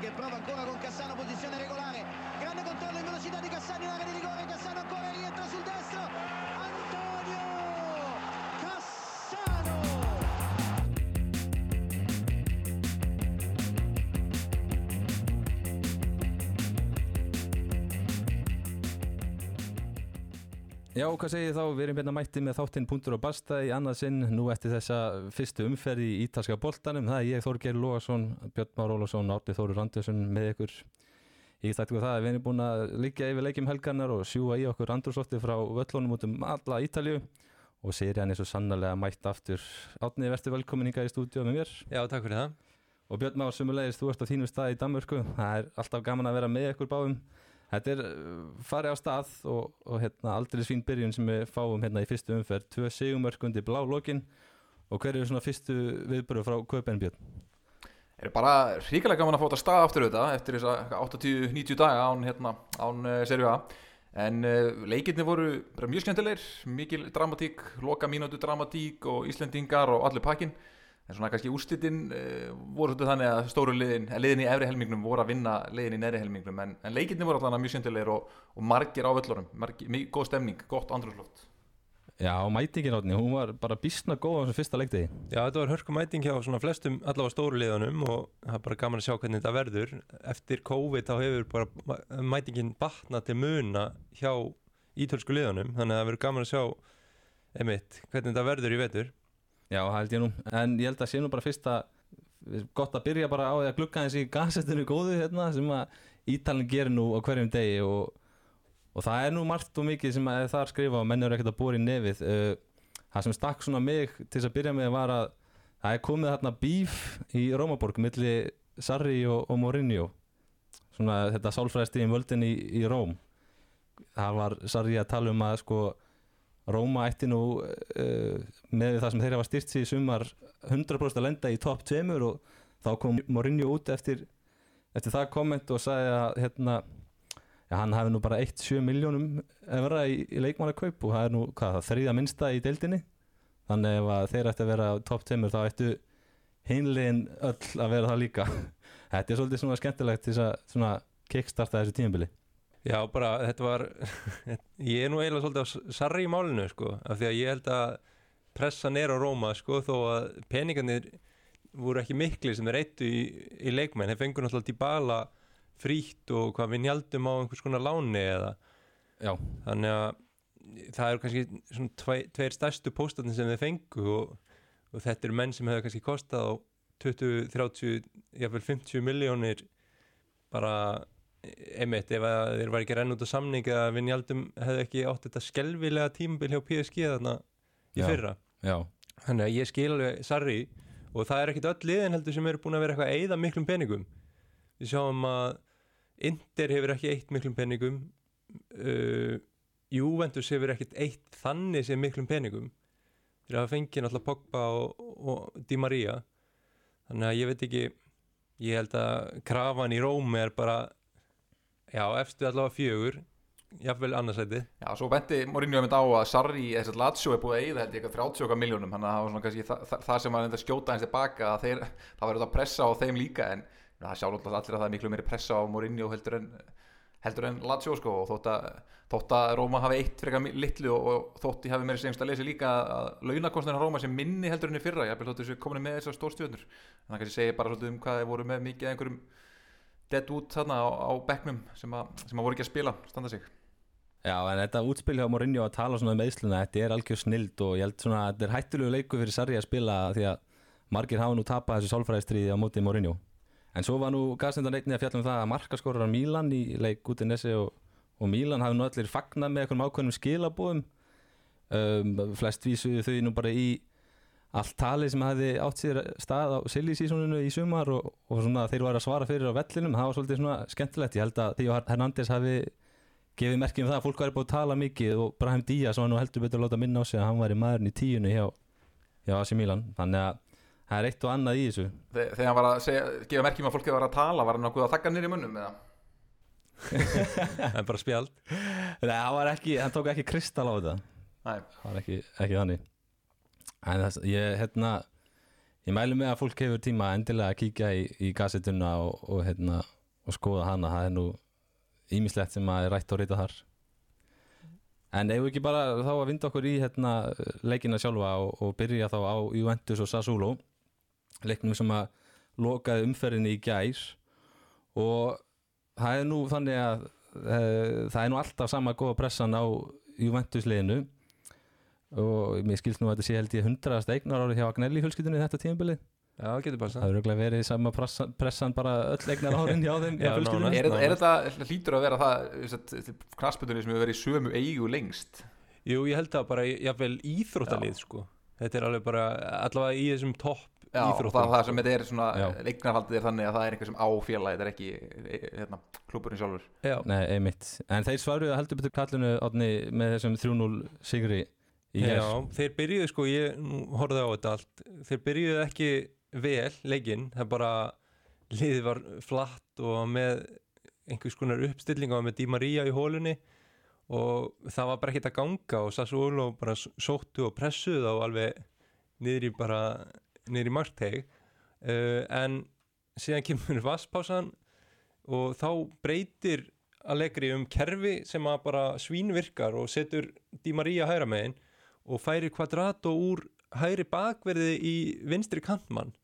che prova ancora con Cassano, posizione regolare. Grande controllo in velocità di Cassano in area di rigore. Cassano ancora rientra sul destro. Já, hvað segir þá? Við erum hérna mætti með þáttinn Puntur og Basta í annað sinn nú eftir þessa fyrstu umferð í ítalska boltanum. Það er ég, Þorgeir Lóasson, Björn Már Ólafsson, Árni Þóru Randesson með ykkur. Ég þætti hvað það, við erum búin að liggja yfir leikjum helgarnar og sjúa í okkur andrúrslótti frá völlunum út um alla Ítalju og segir hann er svo sannarlega mætt aftur. Átni, verður velkomin hingað í stúdíu með mér. Já, takk fyrir það. Og Björn Már, sumulegist, þú ert á þínum stað í Danmörku. Það er alltaf gaman að vera með ykkur báðum. Þetta er uh, farið á stað og, og hérna, aldrei svín byrjun sem við fáum hérna í fyrstu umferð. Tvö sigumörkundi blá lokin og hver eru svona fyrstu viðbörðu frá Kaupenbjörn? Það er bara ríkilega gaman að fóta stað aftur auðvitað eftir þess að 80-90 daga án, hérna, án uh, serju A en uh, leikirni voru mjög skemmtilegir mikil dramatík, loka mínútu dramatík og Íslendingar og allir pakkin en svona kannski úrstittin uh, voru svolítið þannig að stóru liðin, að liðin í efri helmingnum voru að vinna liðin í neðri helmingnum en, en leikirni voru alltaf mjög skemmtilegir og, og margir á völlunum, margir, mjög góð stemning, gott andrúrslóft Já, mætingin átni, hún var bara bísna góð á þessum fyrsta leiktiði. Já, þetta var hörku mæting hjá svona flestum allavega stóru liðanum og það er bara gaman að sjá hvernig þetta verður. Eftir COVID þá hefur bara mætingin batnað til muna hjá ítölsku liðanum þannig að það verður gaman að sjá einmitt hvernig þetta verður í vetur. Já, held ég nú, en ég held að sé nú bara fyrst að gott að byrja bara á því að glukka eins í gasettinu góðu hérna sem að Ítalinn gerir nú á hverjum degi og, og það er nú margt og mikið sem að það er skrifa og menn eru ekkert að bóra í nefið. Uh, það sem stakk svona mig til þess að byrja með var að það er komið þarna bíf í Rómaborg milli Sarri og, og Mourinho. Svona þetta sálfræðstíðin völdin í, í Róm. Það var Sarri að tala um að sko Róma ætti nú uh, með það sem þeirra var styrt í sumar 100% að lenda í topp 2 og þá kom Mourinho út eftir, eftir það komment og sagði að hérna, ja, hann hafi nú bara 1-7 miljónum evra í, í leikmannakaup og það er nú hvað, þriða minnsta í deildinni. Þannig ef að þeir ætti að vera topp 2 þá ættu hinlegin öll að vera það líka. Þetta er svolítið svona skemmtilegt til að kickstarta þessu tímabili Já, bara þetta var, ég er nú eiginlega svolítið á sarri í málinu sko, af því að ég held að pressan er á Róma sko, þó að peningarnir voru ekki mikli sem þeir eittu í, í leikmenn, þeir fengur náttúrulega til bala frítt og hvað við njaldum á einhvers konar láni eða, Já. þannig að það eru kannski svona tve, tveir stærstu póstatinn sem þeir fengu og, og þetta eru menn sem hefur kannski kostað á 20, 30, jáfnveil 50 miljónir bara einmitt ef þeir var ekki renn út á samning eða Vinjaldum hefði ekki átt þetta skelvilega tímabil hjá PSG þarna í Já, fyrra. Já, þannig að ég skil alveg Sarri og það er ekkit öll liðin heldur sem eru búin að vera eitthvað að eyða miklum peningum. Við sjáum að Inder hefur ekki eitt miklum peningum uh, Juventus hefur ekkit eitt þannig sem miklum peningum. Þeir hafa fengið náttúrulega Pogba og, og Di Maria. Þannig að ég veit ekki ég held að krafan í Rómi er bara Já, efstu allavega fjögur Jafnvel annarsæti Já, svo benti Mourinho einmitt á að Sarri þessar Lazio er búið að eigða held ég eitthvað 30 miljónum þannig að það var svona kannski það, það, það sem var enda skjóta eins tilbaka að það var auðvitað pressa á þeim líka en það sjá alltaf allir að það er miklu meiri pressa á Mourinho heldur heldur en Lazio sko og þótt að, þótt að Róma hafi eitt frekar litlu og, og þótt ég hafi meiri segjumst að lesa líka að launakostnarnar Róma sem minni heldur enn í fyrra ég hef þótt þessu komin með þessar stórstjörnur dead út þarna á, á bekknum sem að, sem að voru ekki að spila, standa sig Já, en þetta útspil hjá Mourinho að tala svona um eðsluna, þetta er algjör snild og ég held svona að þetta er hættulegu leiku fyrir Sarri að spila því að margir hafa nú tapað þessu sálfræðistriði á móti Mourinho. En svo var nú gasnendan einnig að fjalla um það að markaskorar Mílan í leik út í Nesi og, og Mílan hafi nú allir fagnað með einhverjum ákveðnum skilabóðum. Um, flest vísuðu þau nú bara í allt tali sem hafi átt sér stað á silly seasoninu í sumar og, og svona þeir var að svara fyrir á vellinum, það var svolítið svona skemmtilegt. Ég held að Theo Hernández hafi gefið merkjum það að fólk væri búið að tala mikið og Brahim Díaz var nú heldur betur að láta minna á sig að hann væri maðurinn í tíunu hjá, hjá AC Milan. Þannig að það er eitt og annað í þessu. Þegar hann var að segja, gefa merkjum að fólki var að tala var hann nokkuð að þakka nýri munnum eða? Er bara spjald. Nei, hann, var ekki, hann tók ekki kristal á þetta. Nei, það var ekki, ekki þannig en þess, ég, hérna ég mælu með að fólk hefur tíma endilega að kíkja í, í gassetuna og, og, hérna, og skoða hana. Það er nú ímislegt sem að er rætt og reyta þar. En eigum við ekki bara þá að vinda okkur í hérna, leikina sjálfa og, og byrja þá á Juventus og Sassuolo leiknum sem að lokaði umferðinni í gær. Og það er nú þannig að e, það er nú alltaf sama góða pressan á Juventus liðinu og mér skilst nú að þetta sé held ég 100 eignar árið hjá Agnelli fjölskyldunni þetta tímabilið. Já, getur bara það hefur örugglega verið sama pressan, pressan bara öll eignar árin hjá þeim hjá Já, fjölskyldunni. nánast. Er, er þetta hlýtur að vera það knaspunni sem hefur verið í sömu eigu lengst? Jú, ég held að bara jafnvel íþróttalið sko. Þetta er alveg bara allavega í þessum topp Já, það, það sem þetta er svona Já. eignarhaldið er þannig að það er einhver sem á félagi þetta er ekki hérna, klúburinn sjálfur. Já, Nei, einmitt. En þeir svaruðu heldur betur kallinu átni með þessum 3-0 sigri í Já, þeir byrjuðu sko, ég nú horfði á þetta allt Þeir byrjuðu ekki vel leikinn, það bara liðið var flatt og með einhvers konar uppstilling og með Di Maria í hólunni og það var bara ekkert að ganga og Sassuolo bara sóttu og pressuðu þá alveg niður í bara niður í markteg uh, en síðan kemur vasspásan og þá breytir Allegri um kerfi sem að bara svínvirkar og setur Di Maria hæra megin og færir Quadrato úr hæri bakverði í vinstri kantmann.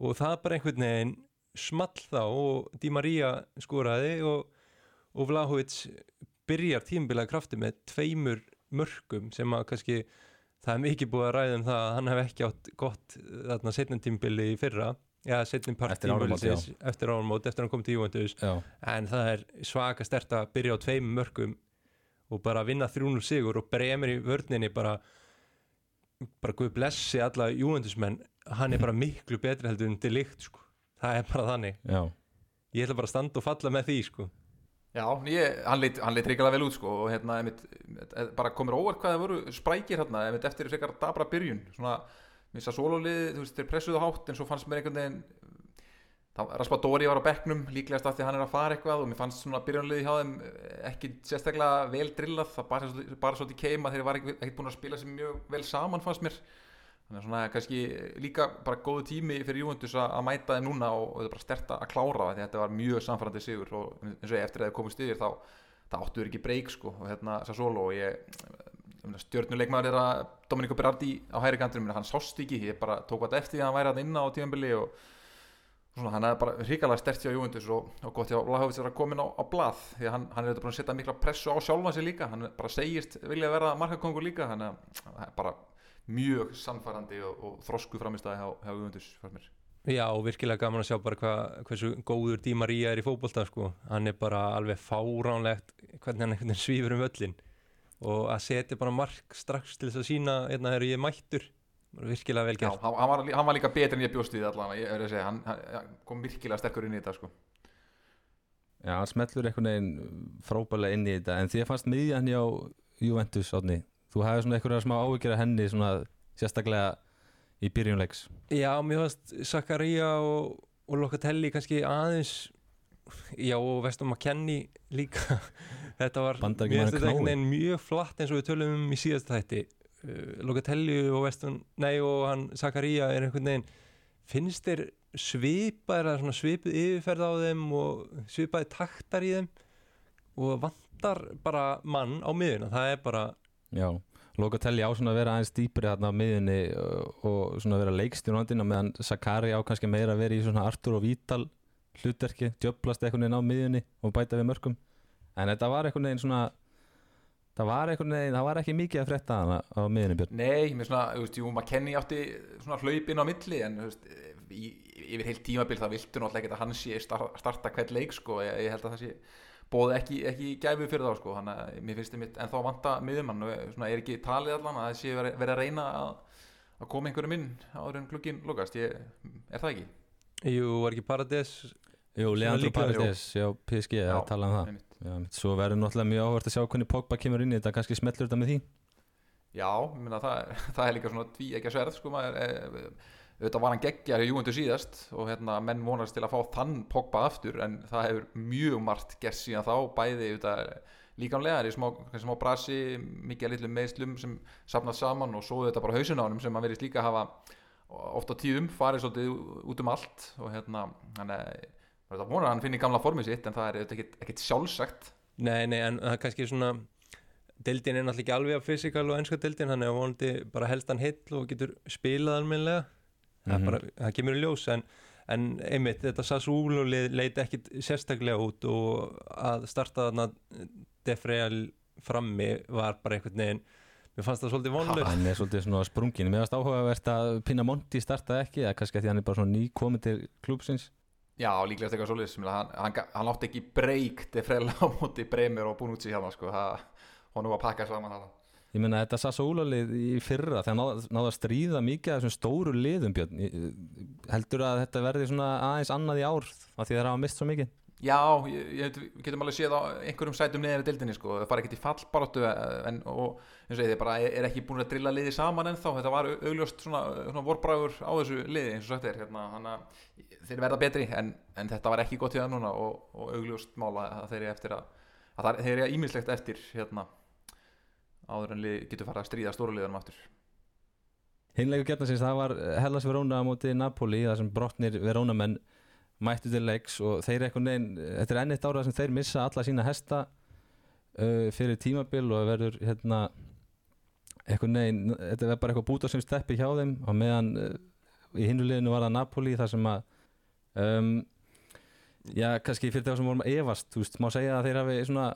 Og það bara einhvern veginn small þá og Di Maria skoraði og, og Vlahovic byrjar tímbilega krafti með tveimur mörkum sem að kannski það er mikið búið að ræða um það að hann hef ekki átt gott þarna setnum tímbili í fyrra. Eða setnum part tímbilsins eftir áramót, eftir að hann kom til Juventus. Já, en það er svaka stert að byrja á tveim mörgum og bara vinna 3-0 sigur og bremir í vörninni bara bara guð blessi alla júendusmenn hann er bara miklu betri heldur en til líkt sko. það er bara þannig já, ég ætla bara að standa og falla með því sko. Já, ég, hann leit, hann leit reykjala vel út sko og hérna, einmitt, eh, bara komur óvart hvað það voru sprækir hérna, einmitt eftir frekar dabra byrjun, svona, missa sólólið, þú veist, þeir pressuðu hátt en svo fannst mér einhvern veginn Raspadori var á bekknum, líklegast af því hann er að fara eitthvað og mér fannst svona byrjunliði hjá þeim eh, ekki sérstaklega vel drillað, það bara, bara svolítið keima þeir var ekki búin að spila sem mjög vel saman fannst mér. Þannig að svona kannski líka bara góðu tími fyrir Júventus að mæta þeim núna og, og þetta bara stert að klára því þetta var mjög samfærandi sigur og eins og ég eftir að það komið styrir þá, þá áttu þeir ekki breyk sko og hérna Sassolo og ég stjórnuleikmaður er að Dominico Berardi á hæri kantinum, hann sást ekki ég bara tók hvað eftir því að hann væri að inna á tíðanbili og, og svona, hann er bara hrikalega stert hjá Júventus og, og gott hjá Lahovits að vera komin á, á blað því að hann, hann er þetta búin að setja mikla pressu á sjálfan sig líka hann bara segist vilja vera markakongur líka það er bara mjög sannfærandi og, og þrosku framistæði hjá, hjá mér. já og virkilega gaman að sjá bara hva, hversu góður Di Maria er í fótbolta sko. hann er bara alveg fáránlegt hvernig hann svífur um öllin og að setja bara mark strax til þess að sína hérna er ég mættur virkilega vel Já, gert hann, hann, var, hann var líka betri en ég bjóst við allan ég að segja, hann, hann hann kom virkilega sterkur inn í þetta sko. já, hann smellur einhvern veginn frábælega inn í þetta en því að fannst miðjan hjá Juventus átni, þú hefði svona einhverja smá að henni svona sérstaklega í byrjunleiks Já, mér fannst Zakaria og, og Locatelli kannski aðeins já og Vestum McKenny líka. Þetta var, mér finnst þetta einhvern veginn mjög flatt eins og við tölum um í síðasta þætti Locatelli og Vestum nei og hann Zakaria er einhvern veginn finnst þér svipaðir eða svona svipuð yfirferð á þeim og svipaði taktar í þeim og vantar bara mann á miðuna, það er bara já, Locatelli á svona að vera aðeins dýpri þarna á miðunni og, og svona að vera leikstjórnandinn og meðan Sakari á kannski meira að vera í svona Artur og Vítal hlutverki, djöblast einhvern veginn á miðunni og bæta við mörgum en þetta var einhvern veginn svona það var veginn, það var ekki mikið að frétta hana á miðunni Björn. Nei, með svona, þú veist, jú, McKenny átti svona hlaupin á milli en þú veist, í, yfir heilt tímabil það viltu náttúrulega ekki að hann sé star- starta hvern leik sko, ég, ég held að það sé bóði ekki, ekki gæfu fyrir þá sko, þannig að mér finnst þið en þá vanta miðumann og svona, er ekki talið allan að það sé verið veri að reyna að, að koma einhverjum inn áður en glugginn lokast, ég, er það ekki? jú, var ekki Paradis Jú, Leandro Paredes, já, PSG, já, það svo verður náttúrulega mjög áhvert að sjá hvernig Pogba kemur inn í þetta, kannski smellur þetta með því. Já, meina, það, það er líka svona tví ekki að sverð sko, maður, e, auðvitað var hann geggjar í Júventus síðast og hérna, menn vonast til að fá þann Pogba aftur en það hefur mjög margt gert síðan þá, bæði auðvitað líkamlega, er í smá, smá brasi mikið að litlum meðslum sem safnast saman og svo auðvitað bara honum sem hann verðist líka hafa oft á tíðum farið svolítið út um allt og hérna hann er það vonar að hann finni gamla formið sitt en það er ekkit, ekkit sjálfsagt. Nei, nei, en það er kannski svona Deildin er náttúrulega ekki alveg af fysikal og ennska deildin Þannig að vonandi bara helst hann heill og getur spilað almennilega. Það, Mhm. það kemur í ljós en, en einmitt, þetta Sassuolo lið leit ekkit sérstaklega út og að starta þarna Defreal frammi var bara einhvern veginn Mér fannst það svolítið vonlust hann er svolítið svona sprungin mér varst áhugavert að Pina Monti startaði ekki eða kannski að því hann er bara svona nýkomið til klúpsins Já, líklegast eitthvað svolítið sem hann, hann, hann átti ekki breyk til frela á móti Bremer og Bonucci hérna sko, það, honum var að pakka saman hann ég meina þetta Sassuolo lið í fyrra þegar náða, náða að stríða mikið af þessum stóru liðum Björn. Heldur að þetta verði svona aðeins annað í ár af því þeir hafa mist svo mikið Já, ég, ég, við getum alveg séð á einhverjum sætum niður í dildinni sko, það fara ekkert í fallbaróttu en, og eins og ég þið bara er, ekki búin að drilla liði saman ennþá, þetta var au- augljóst svona, svona vorbræður á þessu liði eins og sagt er, hérna, hana, þeir verða betri en, en þetta var ekki gott hjá það núna og, og augljóst mála að þeir eru eftir að, að það, þeir eru ímislegt eftir hérna, áður en lið getur fara að stríða stóru liðanum aftur. Hinleikur getna sinns það var Hellas Verona á móti Napoli þar sem brotnir Verona menn mættu til leiks og þeir eitthvað neginn þetta er enn eitt árað sem þeir missa alla sína hesta uh, fyrir tímabil og verður hérna eitthvað neginn, þetta verður bara eitthvað búta sem steppi hjá þeim og meðan uh, í hinnuleginu var það Napoli þar sem að um, já, kannski fyrir það sem vorum að efast, þú veist, má segja að þeir hafi svona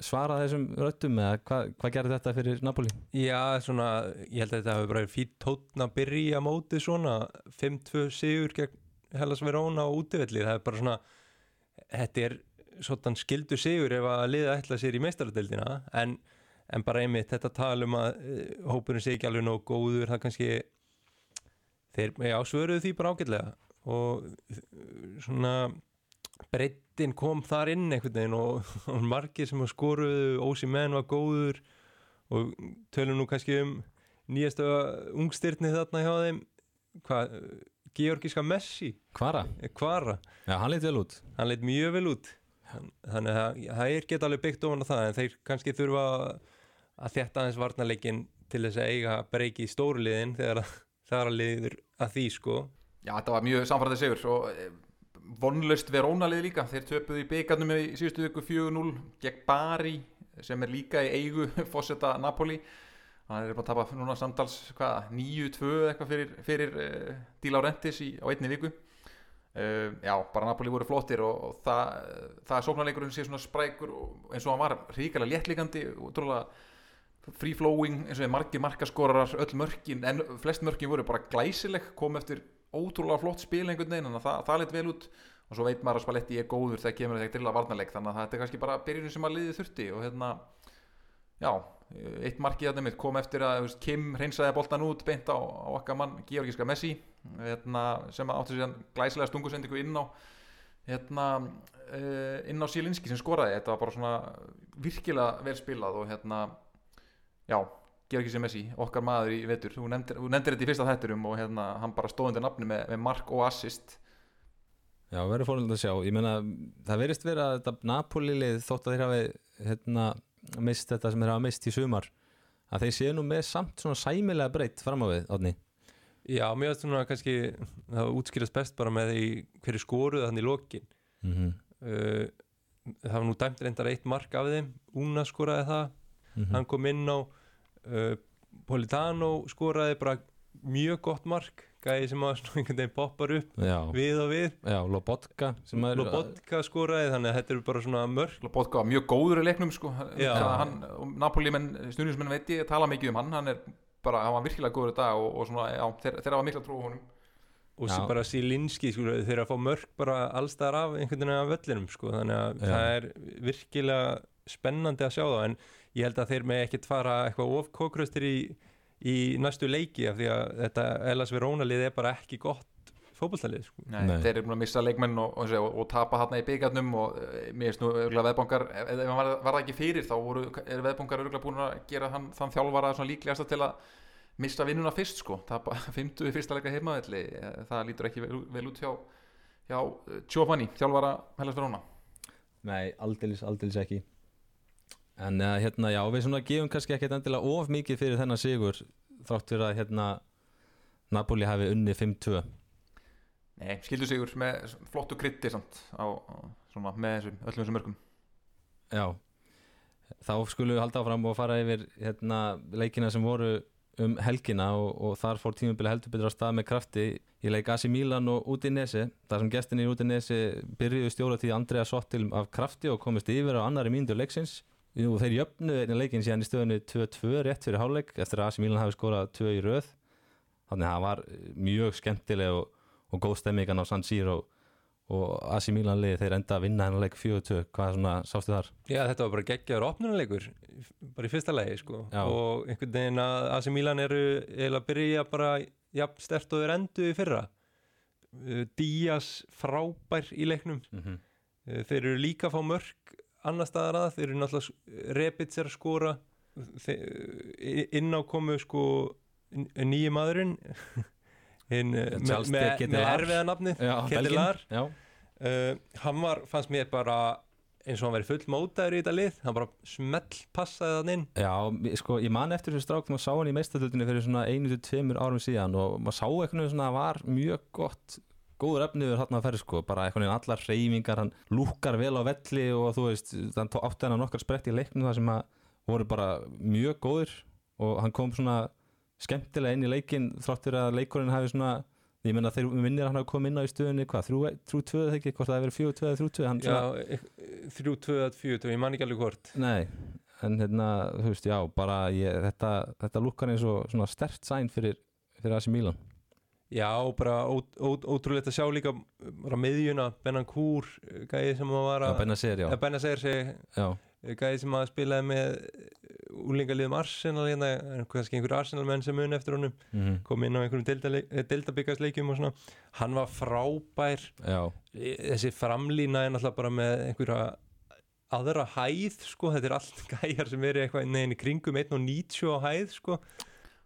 svarað þessum röttum eða hvað hva gerði þetta fyrir Napoli? Já, svona, ég held að þetta hafi bara fýtt tótn að byrja mótið svona 5-2 sigur gegn Hellas Verona og útivelli, það er bara svona þetta er svona skildu sigur ef að liða ætla sér í meistaradeildina en, en bara einmitt þetta tal um að uh, hópurinn sé ekki alveg nóg góður, það kannski þeir, já, svöruðu því bara ágætlega og uh, svona breyttin kom þar inn einhvern veginn og, og margir sem skoruðu, Ósi menn var góður og tölum nú kannski um nýjastu ungstyrni þarna hjá þeim hvað, Georgiska Messi. Kvara? eh, Kvara, Já, hann leit vel út. Hann leit mjög vel út. Hann- þannig að það er geta alveg byggt ofan á það en þeir kannski þurfa að þétta aðeins varnarleikin til þess að eiga breyki í stóru liðin þegar að- það er að liður að því sko. Já, þetta var mjög samfærandi sigur og eh, vonlaust Verónalið líka. Þeir töpuðu í byggarnum í síðustu viku 4-0 gegn Bari sem er líka í eigu fósetta Napoli hann er bara að tapa núna samtals hvað, 9-2 eitthvað fyrir, fyrir uh, Di Laurentiis í, á einni viku. Uh, já, bara Napoli voru flottir og, og það, það sóknarleikurinn sé svona sprækur og eins og hann var ríkala léttlikandi og trúlega free flowing eins og er margir markaskorarar öll mörkin, en flest mörkin voru bara glæsileg kom eftir ótrúlega flott spil einhvern veginn, þannig að það, það leitt vel út. Og svo veit maður að Spalletti er góður þegar kemur þegar að varnarleik, þannig að þetta er kannski bara byrjunum sem að liði þurfti og hérna já, eitt markið mitt kom eftir að veist, Kim hreinsaði boltan út beint á, á okkar mann Georgiska Messi hérna, sem átti sér glæsilega stungusendingu inn á hérna, uh, inn á Sielinski sem skoraði, þetta var bara svona virkilega vel spilað og hérna já, Georgiska Messi okkar maður í vetur, þú nefndir, þú nefndir þetta í fyrsta þætturum og hérna, hann bara stóð undir nafni með, með mark og assist. Já, verður fórhald að sjá. Ég meina, það verist vera að þetta Napoli-lið þótt að þeir hafi hérna, mist þetta sem þeir hafa mist í sumar að þeir séu nú með samt svona sæmilega breytt fram á við, Átni Já, mér finnst svona kannski það útskýrast best bara með því hverju skoruð þannig í lokin mm -hmm. uh, það var nú dæmt reyndar eitt mark af þeim Una skoraði það, Mhm. hann kom inn á uh, Politano skoraði bara mjög gott mark gæði sem að svona einhvern veginn poppar upp Já, við og við. Já, Lobotka sem er Lobotka skoraði þannig að þetta eru bara svona mörk. Lobotka var mjög góður í leiknum sko. Já. hann, og Napoli menn, snurðismenn veit ég tala mikið um hann. Hann er bara, hann var virkilega góður í dag og, og svona, já, þeir, þeir hafa mikla trú á honum. Og sem bara Silinski sko, þeir eru að fá mörk bara allstaðar af einhvern veginn af völlinum sko, þannig að Já. það er virkilega spennandi að sjá það en ég held að þeir með ekkert fara eitthvað of kókröstir í, í næstu leiki af því að þetta Elas Verona lið er bara ekki gott fótballtalið sko. Nei, Nei. þeir eru búin að missa leikmenn og, og, og, og tapa hann í byggarnum og e, mér finnst nú örgulega veðbankar ef, ef hann var, var það ekki fyrir þá voru, er veðbankar örgulega búin að gera hann, þann þjálfara svona líklegasta til að missa vinnuna fyrst sko tapa 50 í fyrsta leika heimavelli Eh, það lítur ekki vel, vel út hjá hjá eh, Giovanni, þjálfara Hellas Verona Nei, aldeilis, aldeilis ekki En uh, hérna, já, við svona gefum kannski ekkert endilega of mikið fyrir þennan sigur þrátt fyrir að hérna Napoli hafi unni 5-2 Nei, skildu sigur með flottu krytti samt á, svona, með þessum, öllum þessum mörgum Já, þá skulum við halda áfram og fara yfir hérna, leikina sem voru um helgina og, og þar fór tímubili heldur betur á stað með krafti í leik AC Milan og Udinese. Þar sem gestinni í Udinese byrjuðu stjóra því Andrea Sottil af krafti og komist yfir á annari mínundu leiksins Jú, þeir jöfnu einnig leikin síðan í stöðunni 2-2 rétt fyrir hálfleik eftir að AC Milan hafi skorað 2 í röð þannig að það var mjög skemmtileg og, og góð stemmingan á San Siro og AC Milan liði þeir enda að vinna hennar leik 4-2 hvað svona sástu þar? Já, þetta var bara geggjaður opnunuleikur bara í fyrsta legi sko Já. og einhvern veginn að AC Milan eru að byrja bara jafn stert og þeir endu í fyrra Uh, Díaz frábær í leiknum Mm -hmm. Þeir eru líka fá mörg annar staðar að, þeir eru náttúrulega Rebits er að skora. Þe- uh, inn á komu sko nýju maðurinn. Hinn uh, með, með Ketelar. erfiða Ketelar. Já, uh, hann var, fannst mér bara eins og hann verið full mótaður í þetta lið. Hann bara smell passaði þann inn. Já, sko, ég man eftir þessu strák maður sá hann í meistadöldinni fyrir svona einu til tveimur árum síðan og maður sá eitthvað svona að var mjög gott góður efniður hann að ferð sko, bara eitthvað neginn allar reyfingar, hann lúkar vel á velli og þú veist, þann átti hann nokkar sprett í leiknum það sem að voru bara mjög góður og hann kom svona skemmtilega inn í leikin þráttur að leikurinn hafi svona ég menna þeir minnir að hann hafi komið inn á í stöðunni hvað, þrjú, þrjú tvöð þegar ekki, hvort það hefur verið fjögur tvöð, þrjú tvöð, hann svona Já, þrjú, tvö, fjögur, tvö, ég man ekki alveg hvort Nei, en hérna, þú veist, já, bara ég, þetta, þetta lukkar eins og svona stert sæn fyrir, fyrir AC Milan. Já, bara ó, ó, ótrúlegt að sjá líka bara miðjuna, Benan Kúr gæði sem að var Já, að Benna segir, sig, gæði sem að spilaði með úlingaliðum Arsenal hérna, kannski einhver Arsenal menn sem mun eftir honum, mm kom inn á einhverjum deildabikarsleikjum og svona. Hann var frábær. Já, þessi framlína er náttúrulega bara með einhverja aðra hæð sko, þetta er allt gæjar sem eru eitthvað neginn í kringum 1.90 á hæð sko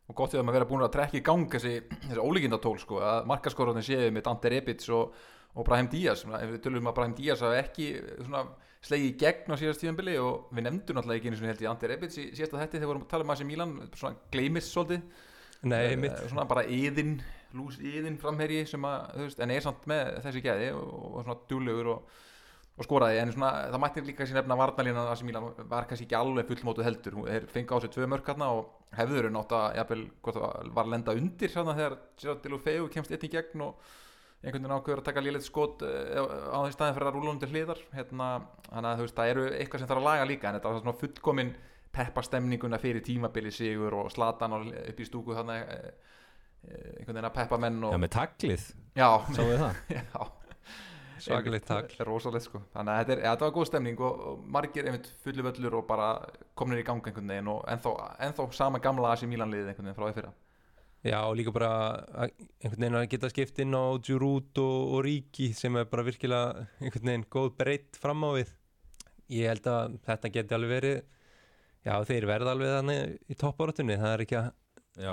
og gott þegar maður vera búin að trekka í gang þessi, þessi ólíkindatól sko, að markaskorðarnir séu með Dante Rebic og, og Brahim Díaz. Ef við tölum um að Brahim Díaz hafi ekki svona, slegið í gegn á síðast tíðanbili og við nefndum náttúrulega ekki einu svona held í Dante Rebic í síðasta þetti þegar við vorum að tala um að Milan svona gleymist svolítið. Nei, mitt, Eh, svona bara yðin lús yðin framherji sem að þú veist, en er samt með þessi gæði og, og svona duglegur og, og skoraði en svona, það mætti líka sér nefna varnalínan að sem Milan var kannski ekki alveg fullmótu heldur þeir fengi á sig tvö mörk hérna og hefður nátt að jafnvel, var- lenda undir hérna þegar Gerard Delofeu kemst einn í gegn og einhvern veginn ákveður að taka lélegt skot eh, á því staðin fyrir að rúla undir hliðar hérna, þannig að þú veist, það eru eitthvað sem þarf að laga líka en þetta var svona fullkomin peppa stemninguna fyrir tímabili sigur og slatan á- upp í stúku þannig einhvern veginn að peppa menn já, og með taglið, já, sáu við það? já svakalegt takk rosalegt sko. Þannig að þetta, er, ja, þetta var góð stemning og, og margir einmitt fullu völlur og bara komnir í gang einhvern veginn og ennþá, ennþá sama gamla AC Milan liðið einhvern veginn frá því fyrra. Já, og líka bara einhvern veginn að geta skipt inn á Giroud og, og Ríki sem er bara virkilega einhvern veginn góð breytt fram á við. Ég held að þetta geti alveg verið já, þeir verða alveg þannig í toppáratunni, það er ekki að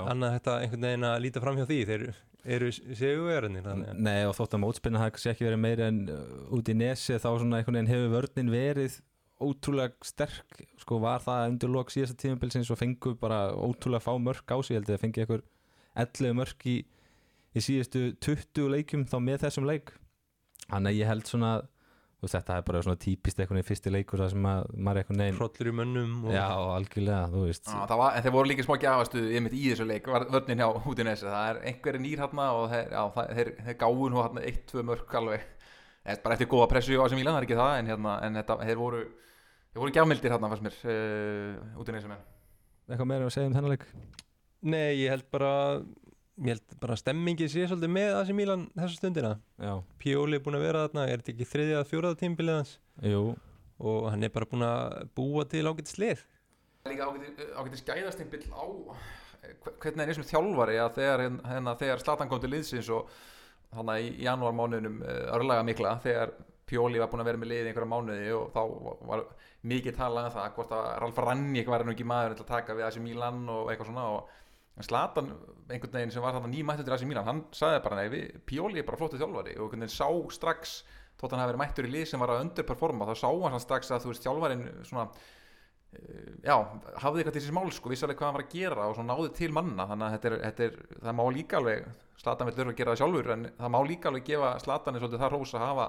annað þetta einhvern veginn að líta fram hjá því. Þeir eru segjuverðinir að Nei, og þótt að mótspinna kannski ekki verið meira en uh, út í nesi þá svona einhvern veginn hefur vörnin verið ótrúlega sterk, sko var það undir lok síðasta tímabilsins og fengu bara ótrúlega fá mörk á sig, held að fengi einhver 11 mörk í, í síðustu 20 leikjum þá með þessum leik. Þannig að ég held svona þú veist, þetta er bara svona típist einhvern veginn fyrsti leikur það sem að maður er einhvern veginn hrollur í mönnum og Já, algjörlega, þú veist. Það var, en þeir voru líka smá gjafastuð einmitt í þessu leik, var vörnin hjá Húdinesi það er einhverju nýr hérna og þeir, já, það, þeir, þeir gáðu nú hérna eitt, tvö mörk alveg, eða bara eftir góða pressu á sem Milan, það er ekki það, en hérna en þetta, þeir voru, þeir voru gjafmildir hérna fannst mér, uh, Húdinesi menn eitthvað meira að segja um þennan leik? Nei, ég held bara ég held bara að stemmingin sé svolítið með AC Milan þessa stundina. Já, Pioli er búin að vera þarna, er þetta ekki þriðja að fjóraða tímbilið hans? Jú, og hann er bara búin að búa til ágætt slið líka ágætið skæðastimpill á eh, hve- hvernig er eins og þjálfari að þegar, hérna, þegar Slatan kom til liðsins og þannig í, í janúar mánuðinum örlaga mikla þegar Pjóli var búin að vera með liðið í einhverja mánuði og þá var- mikið talað um það hvort að Ralf Rannik var nú ekki maður til að taka við AC Milan og eitthvað svona og en Slatan einhvern veginn sem var þarna nýmættur til AC Milan hann sagði bara nei, Pjóli er bara flottu þjálfari. Og einhvern veginn sá strax þótt hann hafi verið mættur í lið sem var að underperforma þá sá hann strax að þú veist þjálfarin svona eh, já, hafði eitthvað til þessi mál sko, vissi alveg hvað hann var að gera og svo náði til manna. Þannig að þetta er, þetta er, það má líka alveg Slatan vil þurfa að gera það sjálfur en það má líka alveg gefa Slatan er svolítið það rós að hafa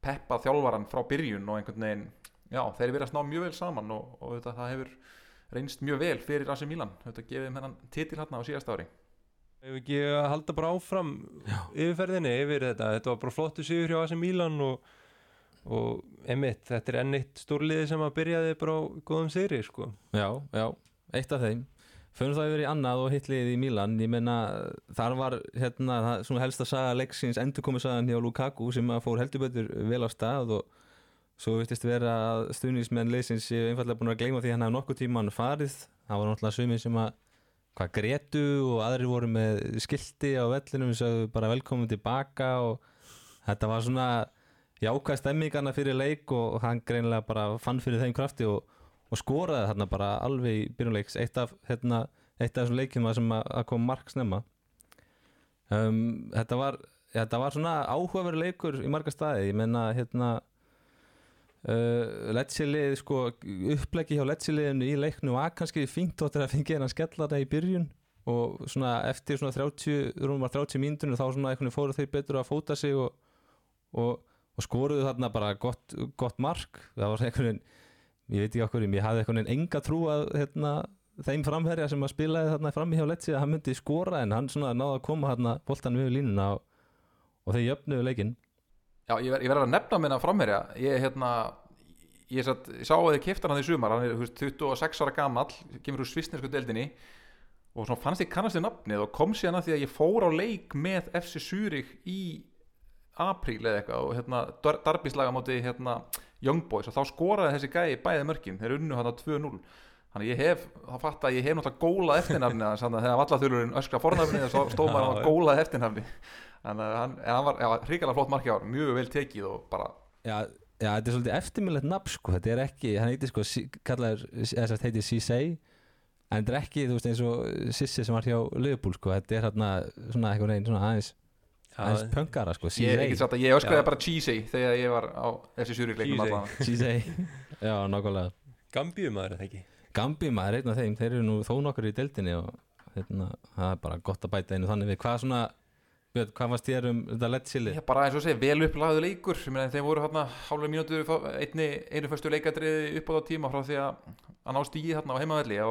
peppað þjálfaran frá byrjun og einhvern veginn, já, þeir verðast ná mjög vel saman og, og þetta, það hefur reynst mjög vel fyrir AC Milan. Þetta gefið þeim hennan titil hérna á síðast ári. Ef ekki að halda bara áfram yfirferðinni yfir þetta? Þetta var bara flottu sigur hjá AC Milan og, og emitt, þetta er enn eitt stórliði sem að byrjaði bara á góðum sigri sko. Já, já, eitt af þeim. Förum það yfir í annað og hitliðið í Milan. Ég meina, þar var hérna, það, svona helst að saga leiksins endurkomu sagan hjá Lukaku sem að fór heldur betur vel á stað og svo vittist vera að stuðnismenn leysins séu einfallega búin að gleyma því að hann hafði nokkuð tíman farið. Það var náttúrulega sumið sem að hvað gretu og aðrir voru með skilti á vellinum sem sagðu bara velkomin tilbaka og þetta var svona jákvæð stemmingarna fyrir leik og hann greinilega bara fann fyrir þeim krafti og, og skoraði þarna bara alveg í byrjunleiks eitt af, hérna, eitt af þessum leikjum sem að, að kom mark snemma. Um, þetta var þetta var svona áhugaveru leikur í marga staði. Ég menna hérna Uh, Letsilið sko uppleggi hjá Letsiliðinu í leiknu var kannski fínt áttur að fengið hann skella það í byrjun. Og svona eftir svona 30, rúmar 30 mínutunum þá svona veginn fóru þeir betur að fóta sig og, og, og skoruðu þarna bara gott, gott mark. Það var veginn, ég veit ekki okkur ég hafði veginn enga trú að hérna, þeim framherja sem að spilaði þarna frammi hjá Letsilið að hann myndi skora en hann svona náði að koma þarna boltan við línuna og, og þeir jöfnuðu leikinn Já, ég verði ver að nefna minna framherja ég, hérna, ég, satt, sá að þið kiftar hann í sumar. Hann er veist, 26 ára gamall kemur úr svisnesku deildinni og svona fannst ég kannast þið nafnið og kom síðan að því að ég fór á leik með FC Zurich í apríl eða eitthvað og hérna darbislaga móti hérna Young Boys og þá skoraði þessi gæi bæði mörkin. Þeir unnu hann á 2-0 þannig ég hef, þá fatt að ég hef náttúrulega gólað eftirnafni þannig að þegar vallathulurinn öskra fornafni þá stóð maður að gólað eftirnafni að hann, hann var já, hrikalega flott marki ár, mjög vel tekið og bara Já, já þetta er svolítið eftirminnlegt nafn sko, þetta er ekki, hann heitir sko kallaður, eða þess að heitir Cissei en þetta er ekki, þú veist, eins og Sissi sem var hjá Liverpool sko, þetta er hérna svona eitthvað neginn, svona aðeins aðeins pöngara sko, ég, Cissei ég, ég öskraði bara cheesy þegar ég var á þessi Cheesy. allavega. Cissei, já, nákvæmlega. Gambíu maður er það ekki? Gambi maður er einn af þeim, þeir eru nú þó nokkur í deildinni og hérna, það er bara gott að bæta einu þannig við, hvað svona Björn, hvað varst þér um þetta lettsili? Já, bara eins og segja, vel upplagðu leikur þeir voru hálfa einni, einu fyrstu leikadriði upp á það tíma frá því að ná stíði hérna á heimavelli á